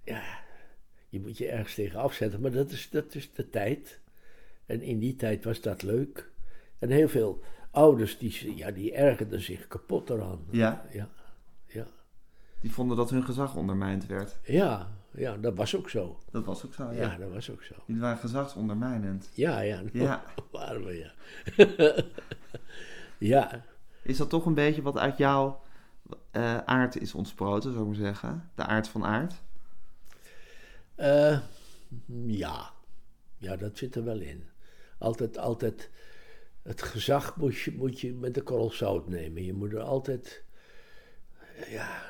Ja, je moet je ergens tegen afzetten, maar dat is, dat is de tijd. En in die tijd was dat leuk. En heel veel ouders, die, ja, die ergerden zich kapot eraan. Ja, Ja, ja. die vonden dat hun gezag ondermijnd werd. Ja, ja, dat was ook zo. Dat was ook zo, ja. Ja, dat was ook zo. Die waren gezagsondermijnend. Ja, ja. Ja. (laughs) waren we, ja. (laughs) ja, Is dat toch een beetje wat uit jouw eh, aard is ontsproten, zou ik maar zeggen? De aard van aard? eh, ja. Ja, dat zit er wel in. Altijd, altijd, het gezag moet je, moet je met een korrel zout nemen. Je moet er altijd, ja,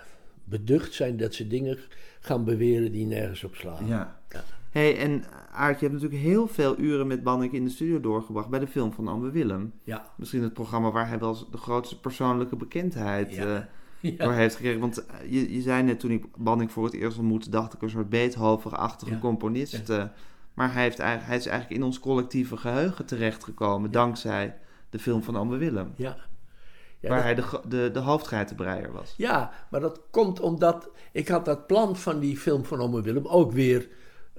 beducht zijn dat ze dingen gaan beweren die nergens op slaan. Ja. Ja. Hey, en Aart, je hebt natuurlijk heel veel uren met Bannik in de studio doorgebracht bij de film van Anne Willem. Ja. Misschien het programma waar hij wel de grootste persoonlijke bekendheid Ja. eh, (laughs) door heeft gekregen. Want eh, je, je zei net toen ik Bannik voor het eerst ontmoette, dacht ik een soort Beethoven-achtige Ja. componist. eh, maar hij, heeft, eigenlijk- hij is eigenlijk in ons collectieve geheugen terechtgekomen dankzij de film van Anne Willem. Ja. Ja, waar dat- hij de, de, de hoofdgeitenbreier was. Ja, maar dat komt omdat ik had dat plan van die film van Ome Willem ook weer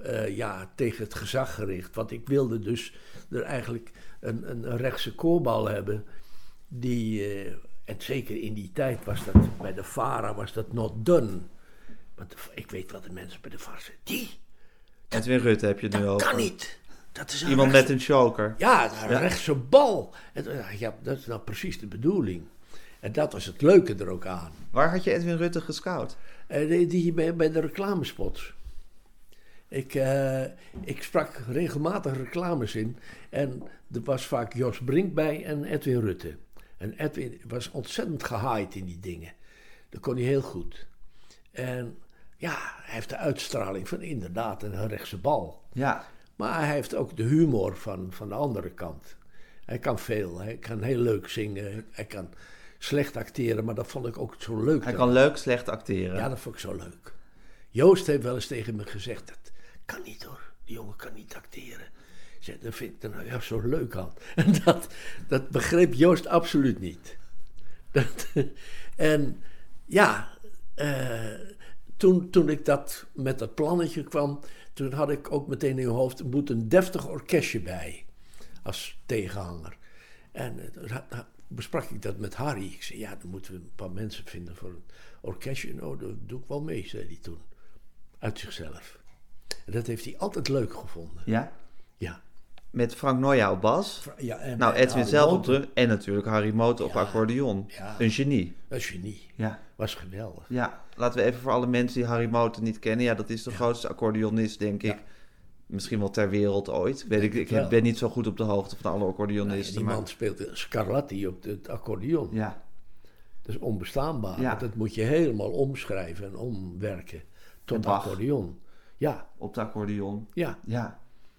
eh, ja, tegen het gezag gericht. Want ik wilde dus er eigenlijk een, een, rechtse koorbal hebben. Die, eh, en zeker in die tijd was dat, bij de VARA was dat not done. Want de- ik weet wat de mensen bij de VARA zeggen. Die, Edwin Rutte heb je nu dat over. kan niet. Dat is Iemand met een choker. ja, een rechtse bal. En, ja, dat is nou precies de bedoeling. En dat was het leuke er ook aan. Waar had je Edwin Rutte gescout? Eh, die, die bij, bij de reclamespots. Ik, eh, ik sprak regelmatig reclames in. En er was vaak Jos Brink bij en Edwin Rutte. En Edwin was ontzettend gehaaid in die dingen. Dat kon hij heel goed. En ja, hij heeft de uitstraling van inderdaad een rechtse bal. Ja. Maar hij heeft ook de humor van, van de andere kant. Hij kan veel. Hij kan heel leuk zingen. Hij kan slecht acteren, maar dat vond ik ook zo leuk. Hij kan leuk slecht acteren. Ja, dat vond ik zo leuk. Joost heeft wel eens tegen me gezegd: dat kan niet hoor, die jongen kan niet acteren. Dat vind ik nou zo leuk aan. (laughs) En dat, dat begreep Joost absoluut niet. (laughs) Dat, en ja, eh, toen, toen ik dat met dat plannetje kwam, toen had ik ook meteen in mijn hoofd, er moet een deftig orkestje bij, als tegenhanger. En eh, toen besprak ik dat met Harry. Ik zei, ja, dan moeten we een paar mensen vinden voor een orkestje. Nou, dat doe ik wel mee, zei hij toen. Uit zichzelf. En dat heeft hij altijd leuk gevonden. Ja? Ja. Met Frank Noya op bas. ja en, Nou, Edwin Harry zelf op. En natuurlijk Harry Moten op Ja. accordeon. Ja. Een genie. Een genie. Ja. Was geweldig. Ja, laten we even voor alle mensen die Harry Moten niet kennen. Ja, dat is de grootste accordeonist, denk ik. Misschien wel ter wereld ooit. Weet ik, ik ben niet zo goed op de hoogte van alle Nou, accordeonisten. die man speelt Scarlatti op het accordeon. Ja, Dat is onbestaanbaar. Want dat moet je helemaal omschrijven en omwerken tot accordeon. Ja, op de accordeon. ja. Ja.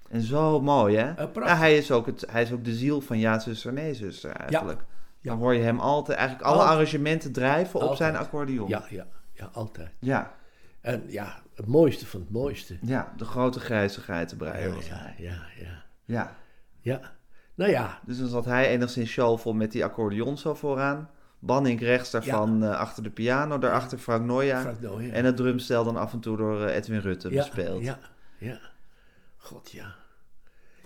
En zo mooi, hè? prachtig. ja, hij, is ook het, hij is ook de ziel van Ja, zuster, nee, zuster, eigenlijk. Ja. Dan hoor je hem altijd, eigenlijk alle Altijd. arrangementen drijven op Altijd. zijn accordeon. Ja, ja, ja, altijd. Ja, En ja, het mooiste van het mooiste. ja, de grote grijze geitenbreier was hij. Ja, ja, ja. Ja. Ja, nou ja, Dus dan zat hij enigszins showvol met die accordeon zo vooraan. Banning rechts daarvan eh, achter de piano, daarachter Frank Noya. Frank Noya. En het drumstel dan af en toe door eh, Edwin Rutte ja, bespeeld. Ja, ja. God, ja.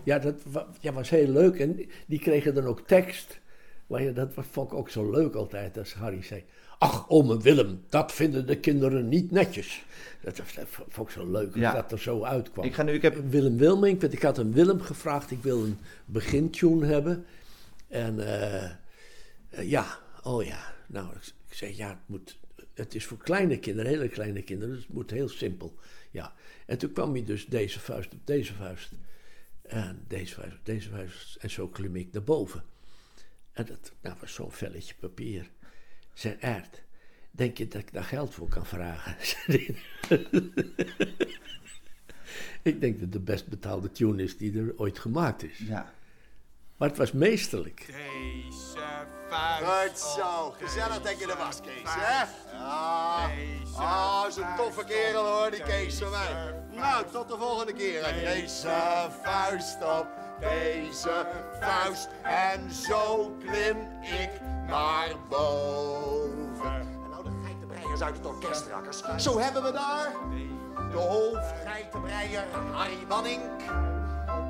Ja, dat wa- ja, was heel leuk. En die kregen dan ook tekst. Maar ja, dat vond ik ook zo leuk altijd als Harry zei... Ach, ome Willem, dat vinden de kinderen niet netjes. Dat, dat vond ik zo leuk Ja. dat er zo uitkwam. Ik ga nu, ik heb Willem Wilming, ik had een Willem gevraagd, ik wil een begintune hebben. En eh, ja, oh ja, nou, ik, zei ja, het, moet, het is voor kleine kinderen, hele kleine kinderen, dus het moet heel simpel. Ja, en toen kwam hij dus deze vuist op deze vuist. En deze vuist op deze vuist. En zo klim ik naar boven. En dat nou, was zo'n velletje papier. Zijn aard, denk je dat ik daar geld voor kan vragen? (laughs) Ik denk dat de best betaalde tune is die er ooit gemaakt is. Ja. Maar het was meesterlijk. Deze Goed vuist zo, op gezellig dat je er was, Kees, hè? Ja, Deze ah, is een toffe kerel hoor, die Kees van mij. Nou, tot de volgende keer. Deze vuist op deze vuist en zo klim ik naar boven. En nou de geitenbreiers uit het orkest, rakkers. Zo hebben we daar de hoofdgeitenbreier Harry Banning.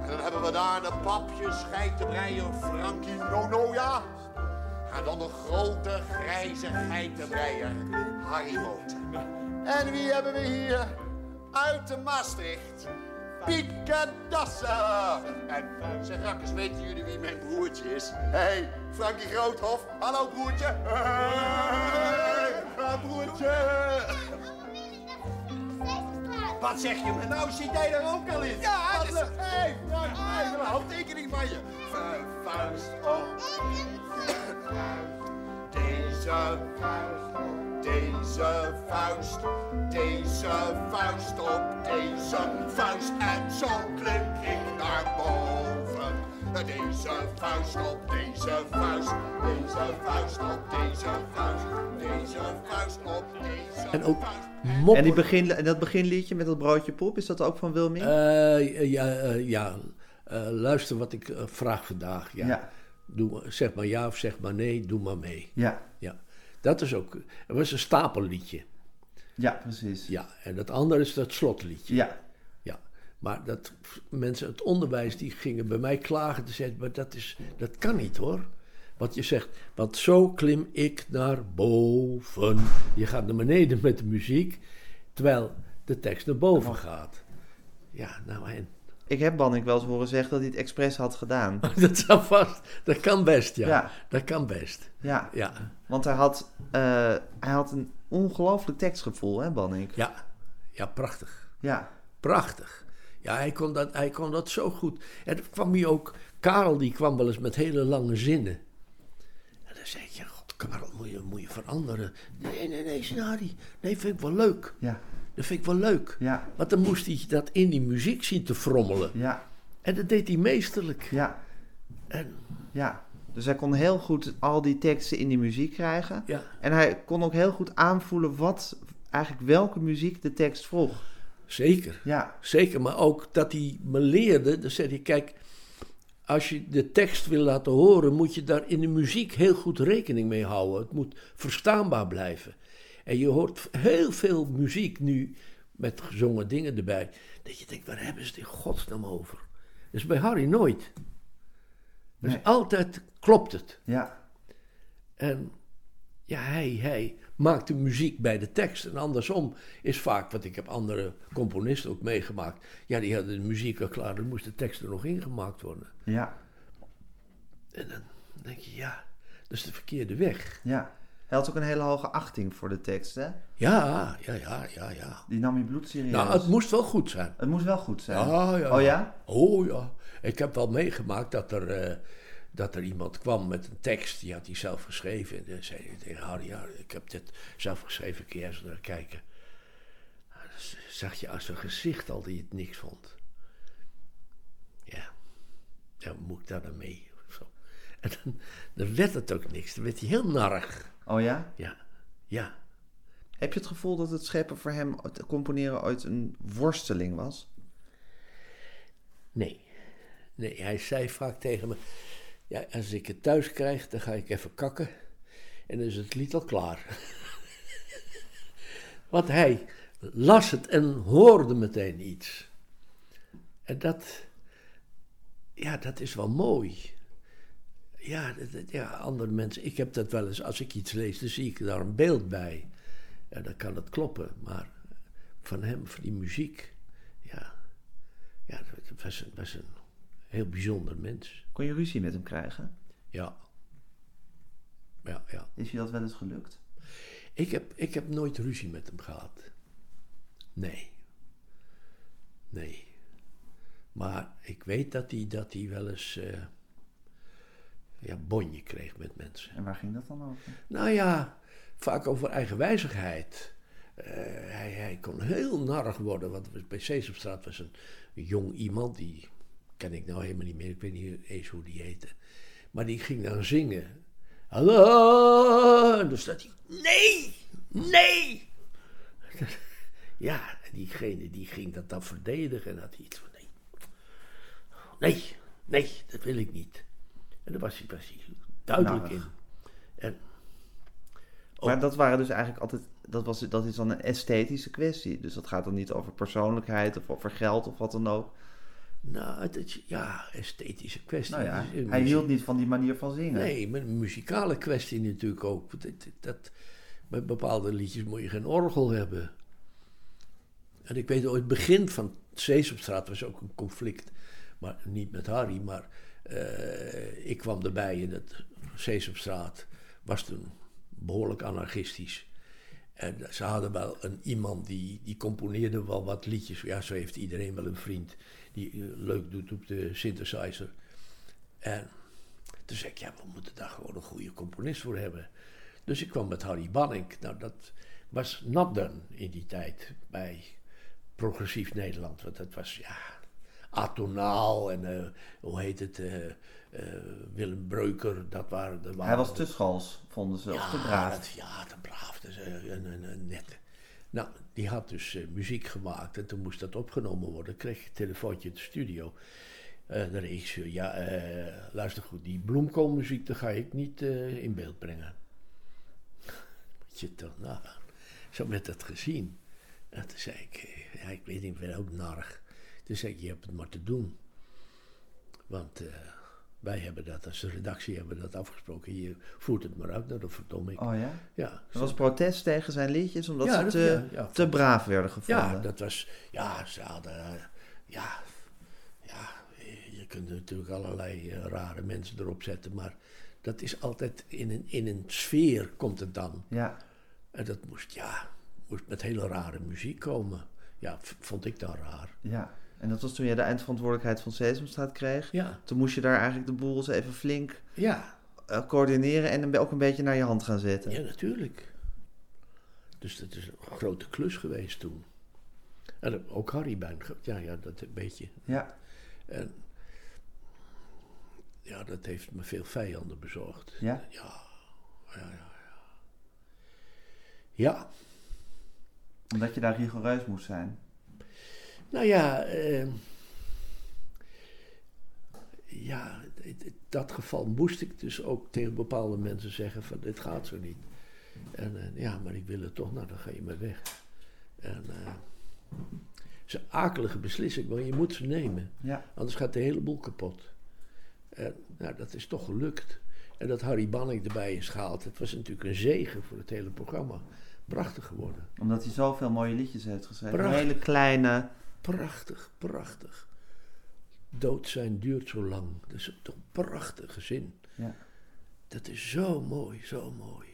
En dan hebben we daar de papjes geitenbreier Frankie Nonoja. En dan de grote grijze geitenbreier Harry Moten. En wie hebben we hier? Uit de Maastricht. Pieke Dassen. En zeg rakkers, weten jullie wie mijn broertje is? Hé, hey, Frankie Groothof. Hallo broertje. Hey, broertje. Wat zeg je me nou? Zit jij er ook al in? Ja, Wat leuk. Hé, hey, Frank, hey, een handtekening van je. Vu- Vuist op. Deze vuist op deze vuist, deze vuist op deze vuist en zo klim ik naar boven. Deze vuist op deze vuist, deze vuist op deze vuist, deze vuist op deze En ook En, die begin, en dat beginliedje met dat broodje pop, is dat ook van Wilming? Eh, ja, eh, ja. Eh, luister wat ik vraag vandaag. Ja. ja. Doe, zeg maar ja of zeg maar nee, doe maar mee. Ja, Ja. Dat is ook, het was een stapelliedje. ja, precies. Ja, en het andere is dat slotliedje. Ja. Maar dat mensen, het onderwijs, die gingen bij mij klagen te zeggen, maar dat, is, dat kan niet hoor. Want je zegt, want zo klim ik naar boven. Je gaat naar beneden met de muziek, terwijl de tekst naar boven gaat. Ja, nou en. ik heb Banning wel eens horen zeggen dat hij het expres had gedaan. (laughs) Dat zou vast, dat kan best, ja. Ja. Dat kan best. Ja, Ja, want hij had, eh, hij had een ongelooflijk tekstgevoel, hè, Banning? ja, ja, prachtig. Ja, Prachtig. Ja, hij kon, dat, hij kon dat zo goed. En dan kwam hij ook... Karel die kwam wel eens met hele lange zinnen. En dan zei ik, ja, god, Karel, moet je, moet je veranderen. Nee, nee, nee, Snari. Nee, vind ik wel leuk. ja, Dat vind ik wel leuk. ja, Want dan moest hij dat in die muziek zien te frommelen. ja, En dat deed hij meesterlijk. ja, En, ja. Dus hij kon heel goed al die teksten in die muziek krijgen. ja, En hij kon ook heel goed aanvoelen wat, eigenlijk welke muziek de tekst vroeg. Zeker. Ja, Zeker, maar ook dat hij me leerde. Dan zei hij, kijk, als je de tekst wil laten horen, moet je daar in de muziek heel goed rekening mee houden. Het moet verstaanbaar blijven. En je hoort heel veel muziek nu met gezongen dingen erbij. Dat je denkt, waar hebben ze het in godsnaam over? Dat is bij Harry nooit. Dus Nee. altijd klopt het. ja, En ja, hij, hij maakt de muziek bij de tekst. En andersom is vaak, wat ik heb andere componisten ook meegemaakt. Ja, die hadden de muziek al klaar, dan moest de tekst er nog ingemaakt worden. ja, En dan denk je, ja, dat is de verkeerde weg. ja. Hij had ook een hele hoge achting voor de tekst, hè? Ja, ja, ja, ja, ja. Die nam je bloedserieus. Nou, het moest wel goed zijn. Het moest wel goed zijn. Ja, ja. Oh ja? Oh ja. Ik heb wel meegemaakt dat er, eh, dat er iemand kwam met een tekst, die had hij zelf geschreven. En dan zei hij tegen Harry, ja, ik heb dit zelf geschreven, kun jij eens naar kijken. Nou, dan zag je als een gezicht al die het niks vond. Ja, hoe moet ik daar dan mee? Of zo. En dan, dan werd het ook niks, dan werd hij heel narrig. Oh ja? Ja, ja. Heb je het gevoel dat het scheppen voor hem, het componeren, ooit een worsteling was? Nee. Nee, hij zei vaak tegen me: Ja, als ik het thuis krijg, dan ga ik even kakken. En dan is het lied al klaar. (laughs) Want hij las het en hoorde meteen iets. En dat, ja, dat is wel mooi. Ja, ja, andere mensen, ik heb dat wel eens, als ik iets lees, dan zie ik daar een beeld bij. En dan kan het kloppen, maar van hem, van die muziek, ja, ja, dat was was een heel bijzonder mens. Kon je ruzie met hem krijgen? Ja. Ja, ja. Is je dat wel eens gelukt? Ik heb, ik heb nooit ruzie met hem gehad. Nee. Nee. Maar ik weet dat hij, dat hij wel eens eh, ja, bonje kreeg met mensen. En waar ging dat dan over? Nou ja, vaak over eigenwijzigheid. eh, hij, hij kon heel narrig worden. Want bij Sesamstraat was een jong iemand, die ken ik nou helemaal niet meer. Ik weet niet eens hoe die heette. Maar die ging dan zingen. Hallo! En dan staat hij, nee, nee! Ja, en diegene die ging dat dan verdedigen en had iets van, nee, nee, nee, dat wil ik niet. En daar was hij, hij duidelijk in. En, Maar dat waren dus eigenlijk altijd, dat, was, dat is dan een esthetische kwestie. Dus dat gaat dan niet over persoonlijkheid of over geld of wat dan ook. Nou, het is, ja, esthetische kwestie. Nou ja, hij hield niet van die manier van zingen. Nee, maar een muzikale kwestie natuurlijk ook. Dat, dat, dat- bij bepaalde liedjes moet je geen orgel hebben. En ik weet, ooit het begin van Sesamstraat was ook een conflict. Maar niet met Harry, maar eh, ik kwam erbij in het Sesamstraat. Was toen behoorlijk anarchistisch. En ze hadden wel een iemand die, die componeerde wel wat liedjes. Ja, zo heeft iedereen wel een vriend die eh, leuk doet op de synthesizer. En toen zei ik, ja, we moeten daar gewoon een goede componist voor hebben. Dus ik kwam met Harry Banning. Nou, dat was not done in die tijd bij Progressief Nederland. Want dat was, ja, atonaal en eh, hoe heet het, eh, Willem Breuker, dat waren de... Hij was te schals, vonden ze, of te braaf. dat- ja, te braaf. Dus, een net. Nou, die had dus eh, muziek gemaakt en toen moest dat opgenomen worden. Kreeg ik een telefoontje in de studio. Eh de regisseur, ja, eh, luister goed, die bloemkoolmuziek, ga ik niet in beeld brengen. (laughs) Moet je toch nagaan. Zo werd dat gezien. En toen zei ik, ja, ik weet niet, ik ben ook narg. Toen zei ik, je hebt het maar te doen. Want wij hebben dat, als de redactie hebben dat afgesproken. Je voert het maar uit naar de verdomming. Oh ja? Ja, Er was protest tegen zijn liedjes, omdat Ja, ze dat- te, ja, ja, te braaf werden gevonden. ja, dat was. Ja, ze hadden. Ja, ja, je kunt natuurlijk allerlei eh, rare mensen erop zetten, maar dat is altijd in een, in een sfeer komt het dan. ja. En dat moest, ja, moest met hele rare muziek komen. Ja, vond ik dan raar. ja. En dat was toen je de eindverantwoordelijkheid van Sesamstraat kreeg. Ja, Toen moest je daar eigenlijk de boel eens even flink ja, eh, coördineren en ook een beetje naar je hand gaan zetten. ja, natuurlijk. Dus dat is een grote klus geweest toen. En ook Harry bij, ja, ja, dat een beetje. Ja. En ja, dat heeft me veel vijanden bezorgd. Ja? Ja, ja, ja. Ja, ja. Omdat je daar rigoureus moest zijn. Nou ja, eh, ja, in dat geval moest ik dus ook tegen bepaalde mensen zeggen van dit gaat zo niet. En ja, maar ik wil het toch, nou dan ga je maar weg. En eh, het is een akelige beslissing, maar je moet ze nemen. Ja. Anders gaat de hele boel kapot. En nou, dat is toch gelukt. En dat Harry Banning erbij is gehaald, het was natuurlijk een zegen voor het hele programma. Prachtig geworden. Omdat hij zoveel mooie liedjes heeft geschreven. Prachtig. Hele kleine... Prachtig, prachtig. Dood zijn duurt zo lang. Dat is toch een prachtige zin. Ja. Dat is zo mooi, zo mooi.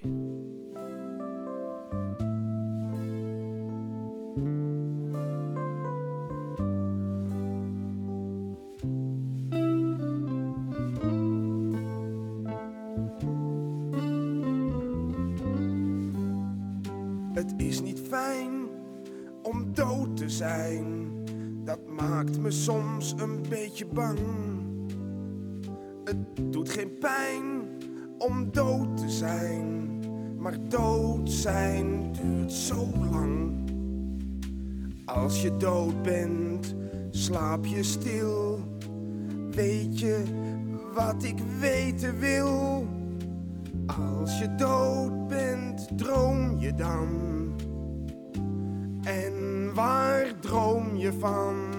Het is niet fijn om dood te zijn. Maakt me soms een beetje bang. Het doet geen pijn om dood te zijn. Maar dood zijn duurt zo lang. Als je dood bent, slaap je stil. Weet je wat ik weten wil? Als je dood bent, droom je dan? En waar droom je van?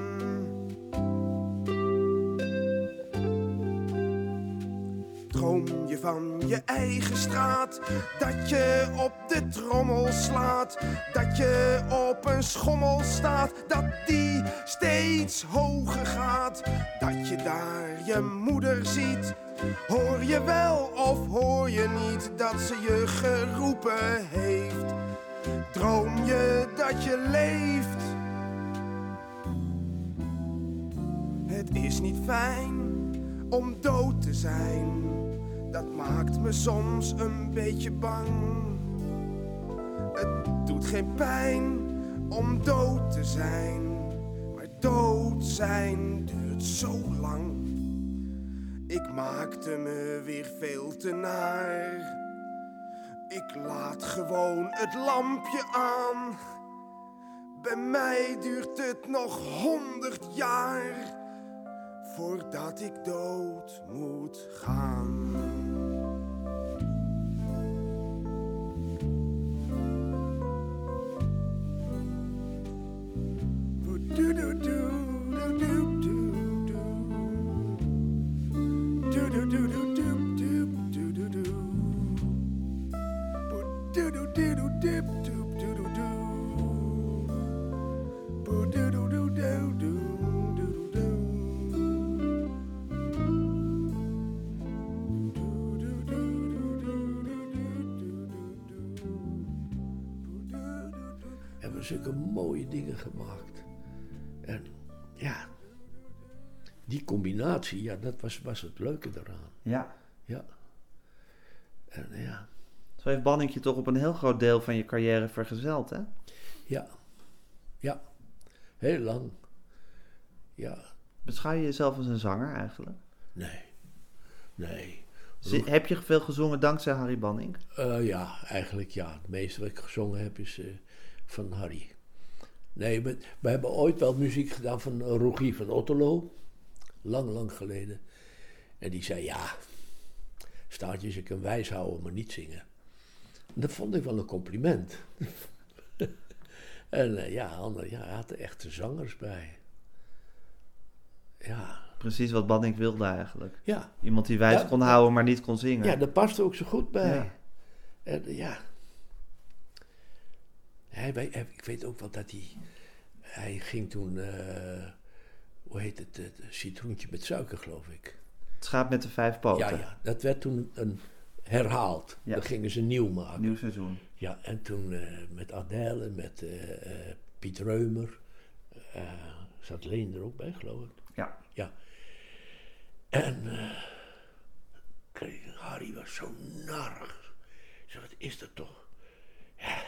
Je eigen straat, dat je op de trommel slaat, dat je op een schommel staat, dat die steeds hoger gaat, dat je daar je moeder ziet. Hoor je wel of hoor je niet dat ze je geroepen heeft? Droom je dat je leeft? Het is niet fijn om dood te zijn. Dat maakt me soms een beetje bang. Het doet geen pijn om dood te zijn, maar dood zijn duurt zo lang. Ik maakte me weer veel te naar. Ik laat gewoon het lampje aan. Bij mij duurt het nog honderd jaar voordat ik dood moet gaan. Hebben zulke mooie dingen gemaakt. En ja, die combinatie, ja, dat was, was het leuke eraan. Ja. Ja. En ja, Zo heeft Banning je toch op een heel groot deel van je carrière vergezeld, hè? ja, ja, heel lang. Ja, Beschouw je jezelf als een zanger eigenlijk? nee, nee. Z- Heb je veel gezongen dankzij Harry Banning? Eh, ja, eigenlijk ja. Het meeste wat ik gezongen heb is eh, van Harry. Nee, we, we hebben ooit wel muziek gedaan van Rogier van Otterlo. Lang, lang geleden. En die zei, ja, staartjes, ik kan wijs houden, maar niet zingen. Dat vond ik wel een compliment. (laughs) en eh, ja, ander, ja, had er echte zangers bij. Ja, Precies wat Banning wilde eigenlijk. ja. Iemand die wijs Ja, kon houden, maar niet kon zingen. Ja, dat past ook zo goed bij. Ja. En ja. Hij, hij- ik weet ook wel dat hij. Hij ging toen. eh, hoe heet het? Het citroentje met suiker, geloof ik. Het schaap met de vijf poten. Ja, ja. Dat werd toen een, herhaald. Ja. Dan gingen ze nieuw maken. Nieuw seizoen. Ja, en toen eh, met Adèle, met eh, eh, Piet Reumer. zat Leen er ook bij, geloof ik. Ja. Ja. En Harry was zo narig. Ik zei, wat is dat toch? Ja,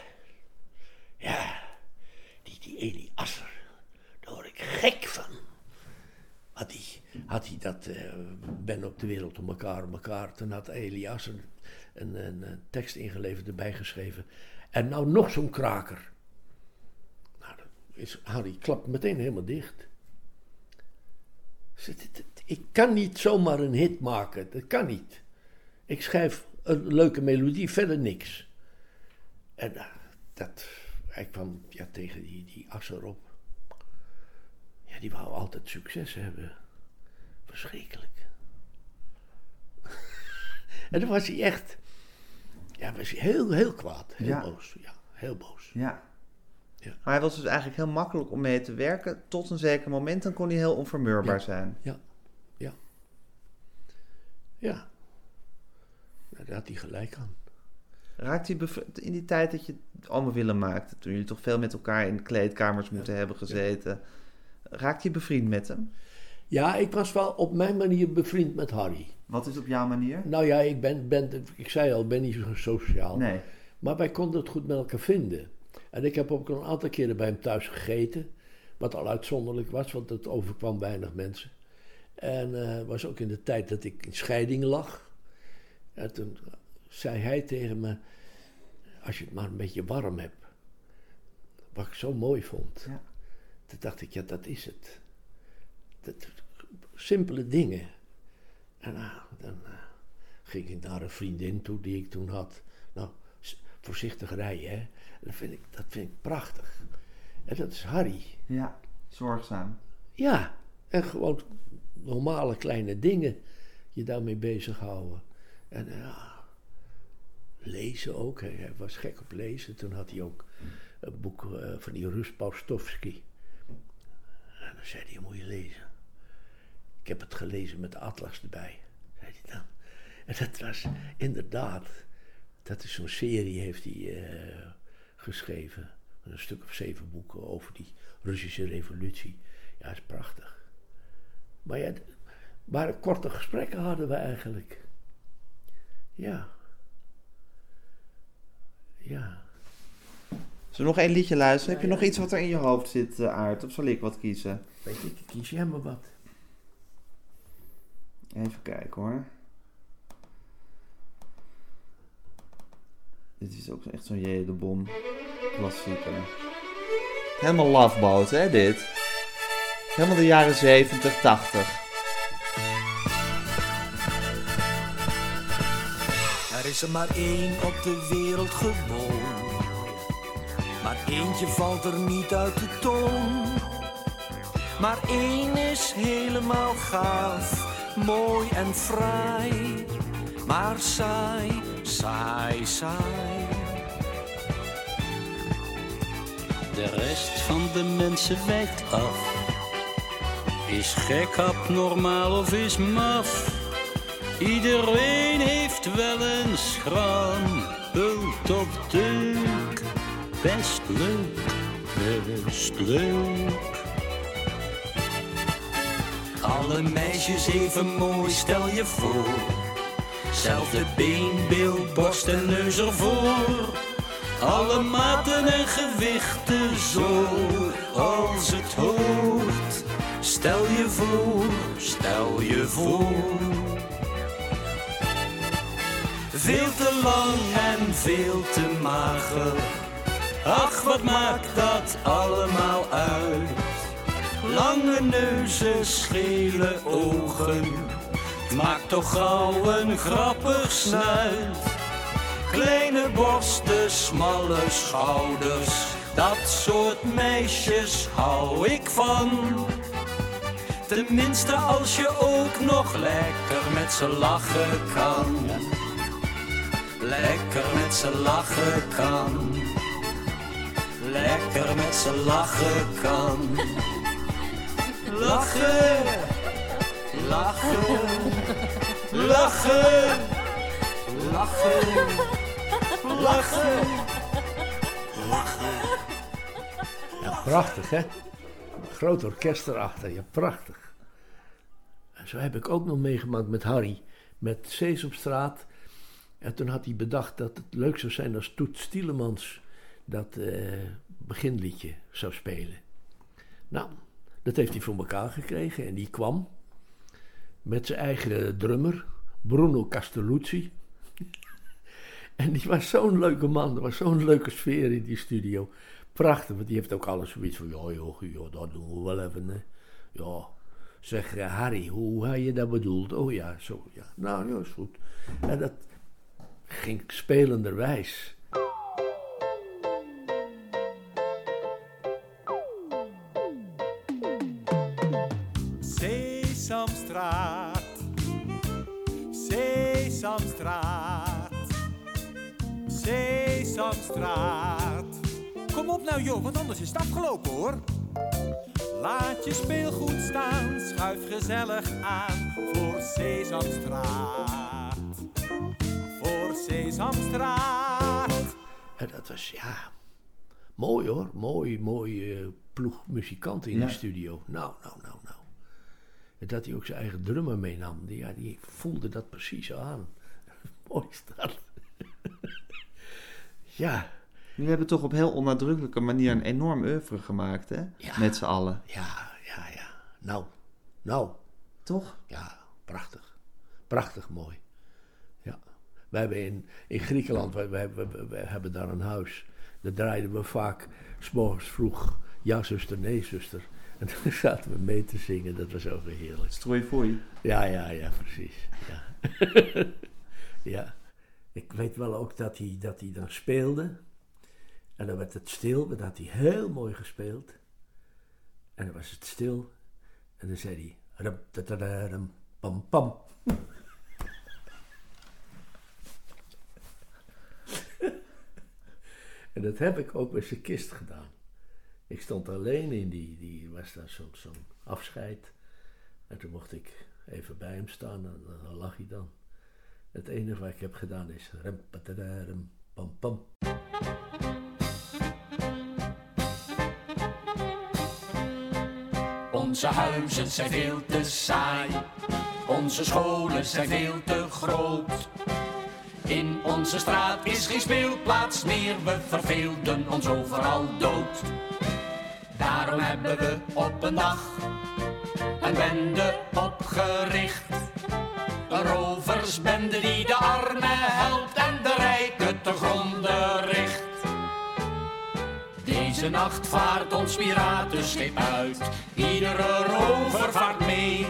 ja, die, die Eli Asser, daar word ik gek van. Had hij, had hij dat, eh, Ben op de wereld om elkaar, om elkaar. Toen had Eli Asser een, een, tekst ingeleverd, erbij geschreven. En nou nog zo'n kraker. Nou, is Harry klapt meteen helemaal dicht. Ik kan niet zomaar een hit maken. Dat kan niet. Ik schrijf een leuke melodie, verder niks. En eh, dat, hij kwam ja, tegen die, die Asser op. Die wou altijd succes hebben. Verschrikkelijk. (laughs) en dan was hij echt, ja, was hij heel, heel kwaad. Heel Ja. boos. Ja, heel boos. Ja. Ja. Maar hij was dus eigenlijk heel makkelijk om mee te werken. Tot een zeker moment, dan kon hij heel onvermurbaar Ja. zijn. Ja, ja. Ja. Nou, daar had hij gelijk aan. Raakt hij in die tijd dat je allemaal willen maakte, toen jullie toch veel met elkaar in kleedkamers moeten hebben gezeten, raakt hij bevriend met hem? Ja, ik was wel op mijn manier bevriend met Harry. Wat is op jouw manier? Nou ja, ik ben, ben ik zei al, ik ben niet zo sociaal. Nee. Maar wij konden het goed met elkaar vinden. En ik heb ook een aantal keren bij hem thuis gegeten. Wat al uitzonderlijk was, want het overkwam weinig mensen. En het was ook in de tijd dat ik in scheiding lag. En toen zei hij tegen me: Als je het maar een beetje warm hebt. Wat ik zo mooi vond. Ja. Toen dacht ik: Ja, dat is het. Dat, simpele dingen. En nou, dan eh, ging ik naar een vriendin toe die ik toen had. Nou, voorzichtig rijden, hè. Dat vind ik, dat vind ik prachtig. En dat is Harry. Ja, zorgzaam. Ja, en gewoon normale kleine dingen je daarmee bezighouden. En eh, ja, lezen ook. Hij, was gek op lezen. Toen had hij ook een boek eh, van die Rus. Dan zei hij, moet je lezen. Ik heb het gelezen met de atlas erbij, zei hij dan. En dat was inderdaad, dat is zo'n serie heeft hij eh, geschreven. Een stuk of zeven boeken over die Russische revolutie. Ja, is prachtig. Maar ja, maar korte gesprekken hadden we eigenlijk. Ja. Ja. Zullen we nog één liedje luisteren? Heb je nog iets wat er in je hoofd zit, uh, Aard? Of zal ik wat kiezen? Weet ik, kies jij maar wat. Even kijken hoor. Dit is ook echt zo'n J. de Bon klassieker. Helemaal Loveboat, hè, dit? Helemaal de jaren 70, 80. Er is er maar één op de wereld gewoon. Maar eentje valt er niet uit de toon. Maar één is helemaal gaaf, mooi en fraai. Maar saai, saai, saai. De rest van de mensen wijkt af. Is gek, abnormaal of is maf? Iedereen heeft wel een schrampelt of deuk. Best leuk, best leuk. Alle meisjes even mooi, stel je voor. Zelfde been, bil, borst en neus ervoor. Alle maten en gewichten zo als het hoort. Stel je voor, stel je voor. Veel te lang en veel te mager. Ach, wat maakt dat allemaal uit? Lange neuzen, schele ogen. Maakt toch gauw een grappig snuit. Kleine borsten, smalle schouders. Dat soort meisjes hou ik van. Tenminste als je ook nog lekker met ze lachen kan. Lekker met ze lachen kan. Lekker met ze lachen kan. Lachen, lachen, lachen, lachen, lachen, lachen. Ja, prachtig hè? Groot orkest erachter, ja, prachtig. En zo heb ik ook nog meegemaakt met Harry, met Sesamstraat. En toen had hij bedacht dat het leuk zou zijn als Toet Stielemans dat eh, beginliedje zou spelen. Nou, dat heeft hij voor elkaar gekregen en die kwam met zijn eigen drummer, Bruno Castelluzzi. (laughs) en die was zo'n leuke man, er was zo'n leuke sfeer in die studio. Prachtig, want die heeft ook alles zoiets van, ja joh, joh dat doen we wel even. Hè. Ja, zeg Harry, hoe had je dat bedoeld? Oh ja, zo, ja. Nou, ja, is goed. En dat ging spelenderwijs. Sesamstraat. Kom op nou joh, want anders is het afgelopen hoor. Laat je speelgoed staan, schuif gezellig aan voor Sesamstraat. Voor Sesamstraat. En dat was, ja, mooi hoor. Mooi, mooi eh, ploeg muzikanten in Ja. de studio. Nou, nou, nou, nou. En dat hij ook zijn eigen drummer meenam. Die, ja, die voelde dat precies aan. (laughs) mooi is dat. Ja, Jullie hebben toch op heel onnadrukkelijke manier een enorm oeuvre gemaakt, hè? Ja. Met z'n allen. ja, ja, ja. Nou, nou. Toch? Ja, prachtig. Prachtig mooi. Ja. We hebben in, in Griekenland, we, we, we, we hebben daar een huis. Daar draaiden we vaak, s'morgens vroeg, ja zuster, nee zuster. (laughs) En toen zaten we mee te zingen, dat was ook weer heerlijk. Strooi voor je. Ja, ja, ja, precies. Ja. (laughs) ja. Ik weet wel ook dat hij, dat hij dan speelde. En dan werd het stil, dan had hij heel mooi gespeeld. En dan was het stil. En dan zei hij... Pam, pam. (laughs) en dat heb ik ook bij zijn kist gedaan. Ik stond alleen in die, die was daar zo'n zo'n afscheid. En toen mocht ik even bij hem staan en dan lag hij dan. Het enige wat ik heb gedaan is rem, patadarum, pam, pam. Onze huizen zijn veel te saai. Onze scholen zijn veel te groot. In onze straat is geen speelplaats meer, we verveelden ons overal dood. Daarom hebben we op een dag een bende opgericht. Een roversbende die de armen helpt en de rijken te gronden richt. Deze nacht vaart ons piratenschip uit, iedere rover vaart mee.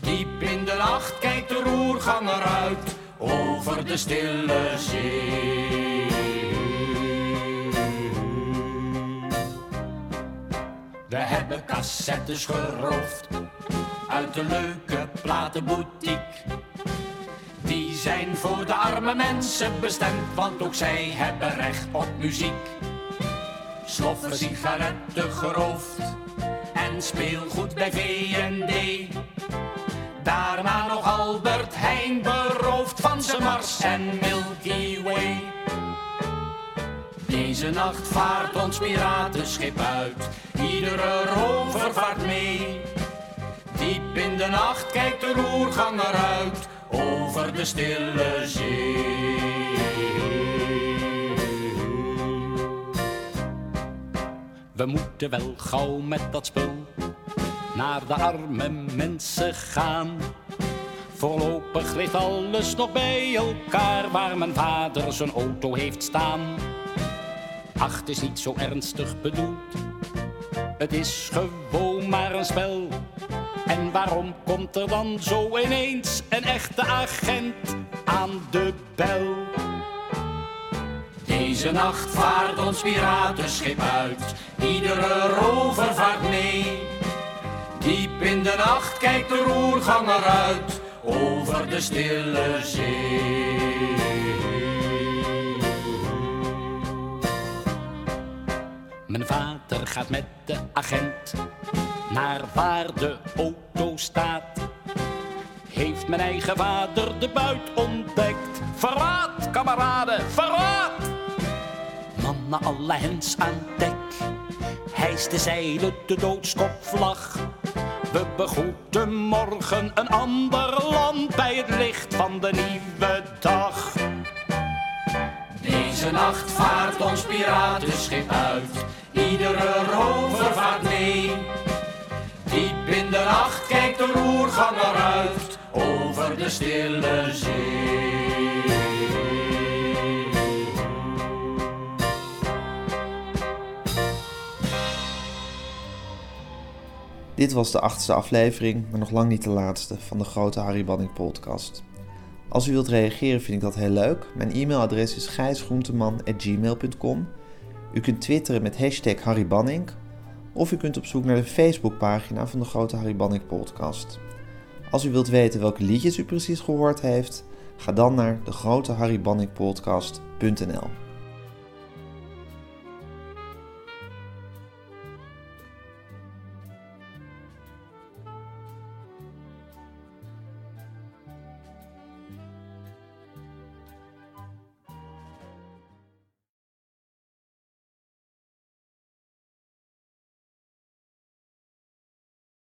Diep in de nacht kijkt de roerganger uit over de stille zee. We hebben cassettes geroofd uit de leuke platenboutique. Die zijn voor de arme mensen bestemd, want ook zij hebben recht op muziek. Sloffen sigaretten geroofd en speelgoed bij V&D. Daarna nog Albert Heijn beroofd van zijn Mars en Milky Way. Deze nacht vaart ons piratenschip uit, iedere rover vaart mee. Diep in de nacht kijkt de roerganger uit, over de stille zee. We moeten wel gauw met dat spul naar de arme mensen gaan. Voorlopig ligt alles nog bij elkaar waar mijn vader zijn auto heeft staan. Ach, het is niet zo ernstig bedoeld. Het is gewoon maar een spel. En waarom komt er dan zo ineens een echte agent aan de bel? Deze nacht vaart ons piratenschip uit, iedere rover vaart mee. Diep in de nacht kijkt de roerganger uit, over de stille zee. Mijn vader gaat met de agent naar waar de auto staat. Heeft mijn eigen vader de buit ontdekt. Verraad, kameraden, verraad! Mannen, alle hens aan dek. Hijs de zeilen, de doodskopvlag. We begroeten morgen een ander land bij het licht van de nieuwe dag. Deze nacht vaart ons piratenschip uit, iedere rover vaart mee. In de nacht kijkt de roerganger uit, over de stille zee. Dit was de achtste aflevering, maar nog lang niet de laatste, van de grote Harry Banning podcast. Als u wilt reageren vind ik dat heel leuk. Mijn e-mailadres is gijsgroenteman.gmail.com U kunt twitteren met hashtag Harry Banning. Of u kunt op zoek naar de Facebookpagina van de grote Harry podcast. Als u wilt weten welke liedjes u precies gehoord heeft, ga dan naar degroteharrybanningpodcast.nl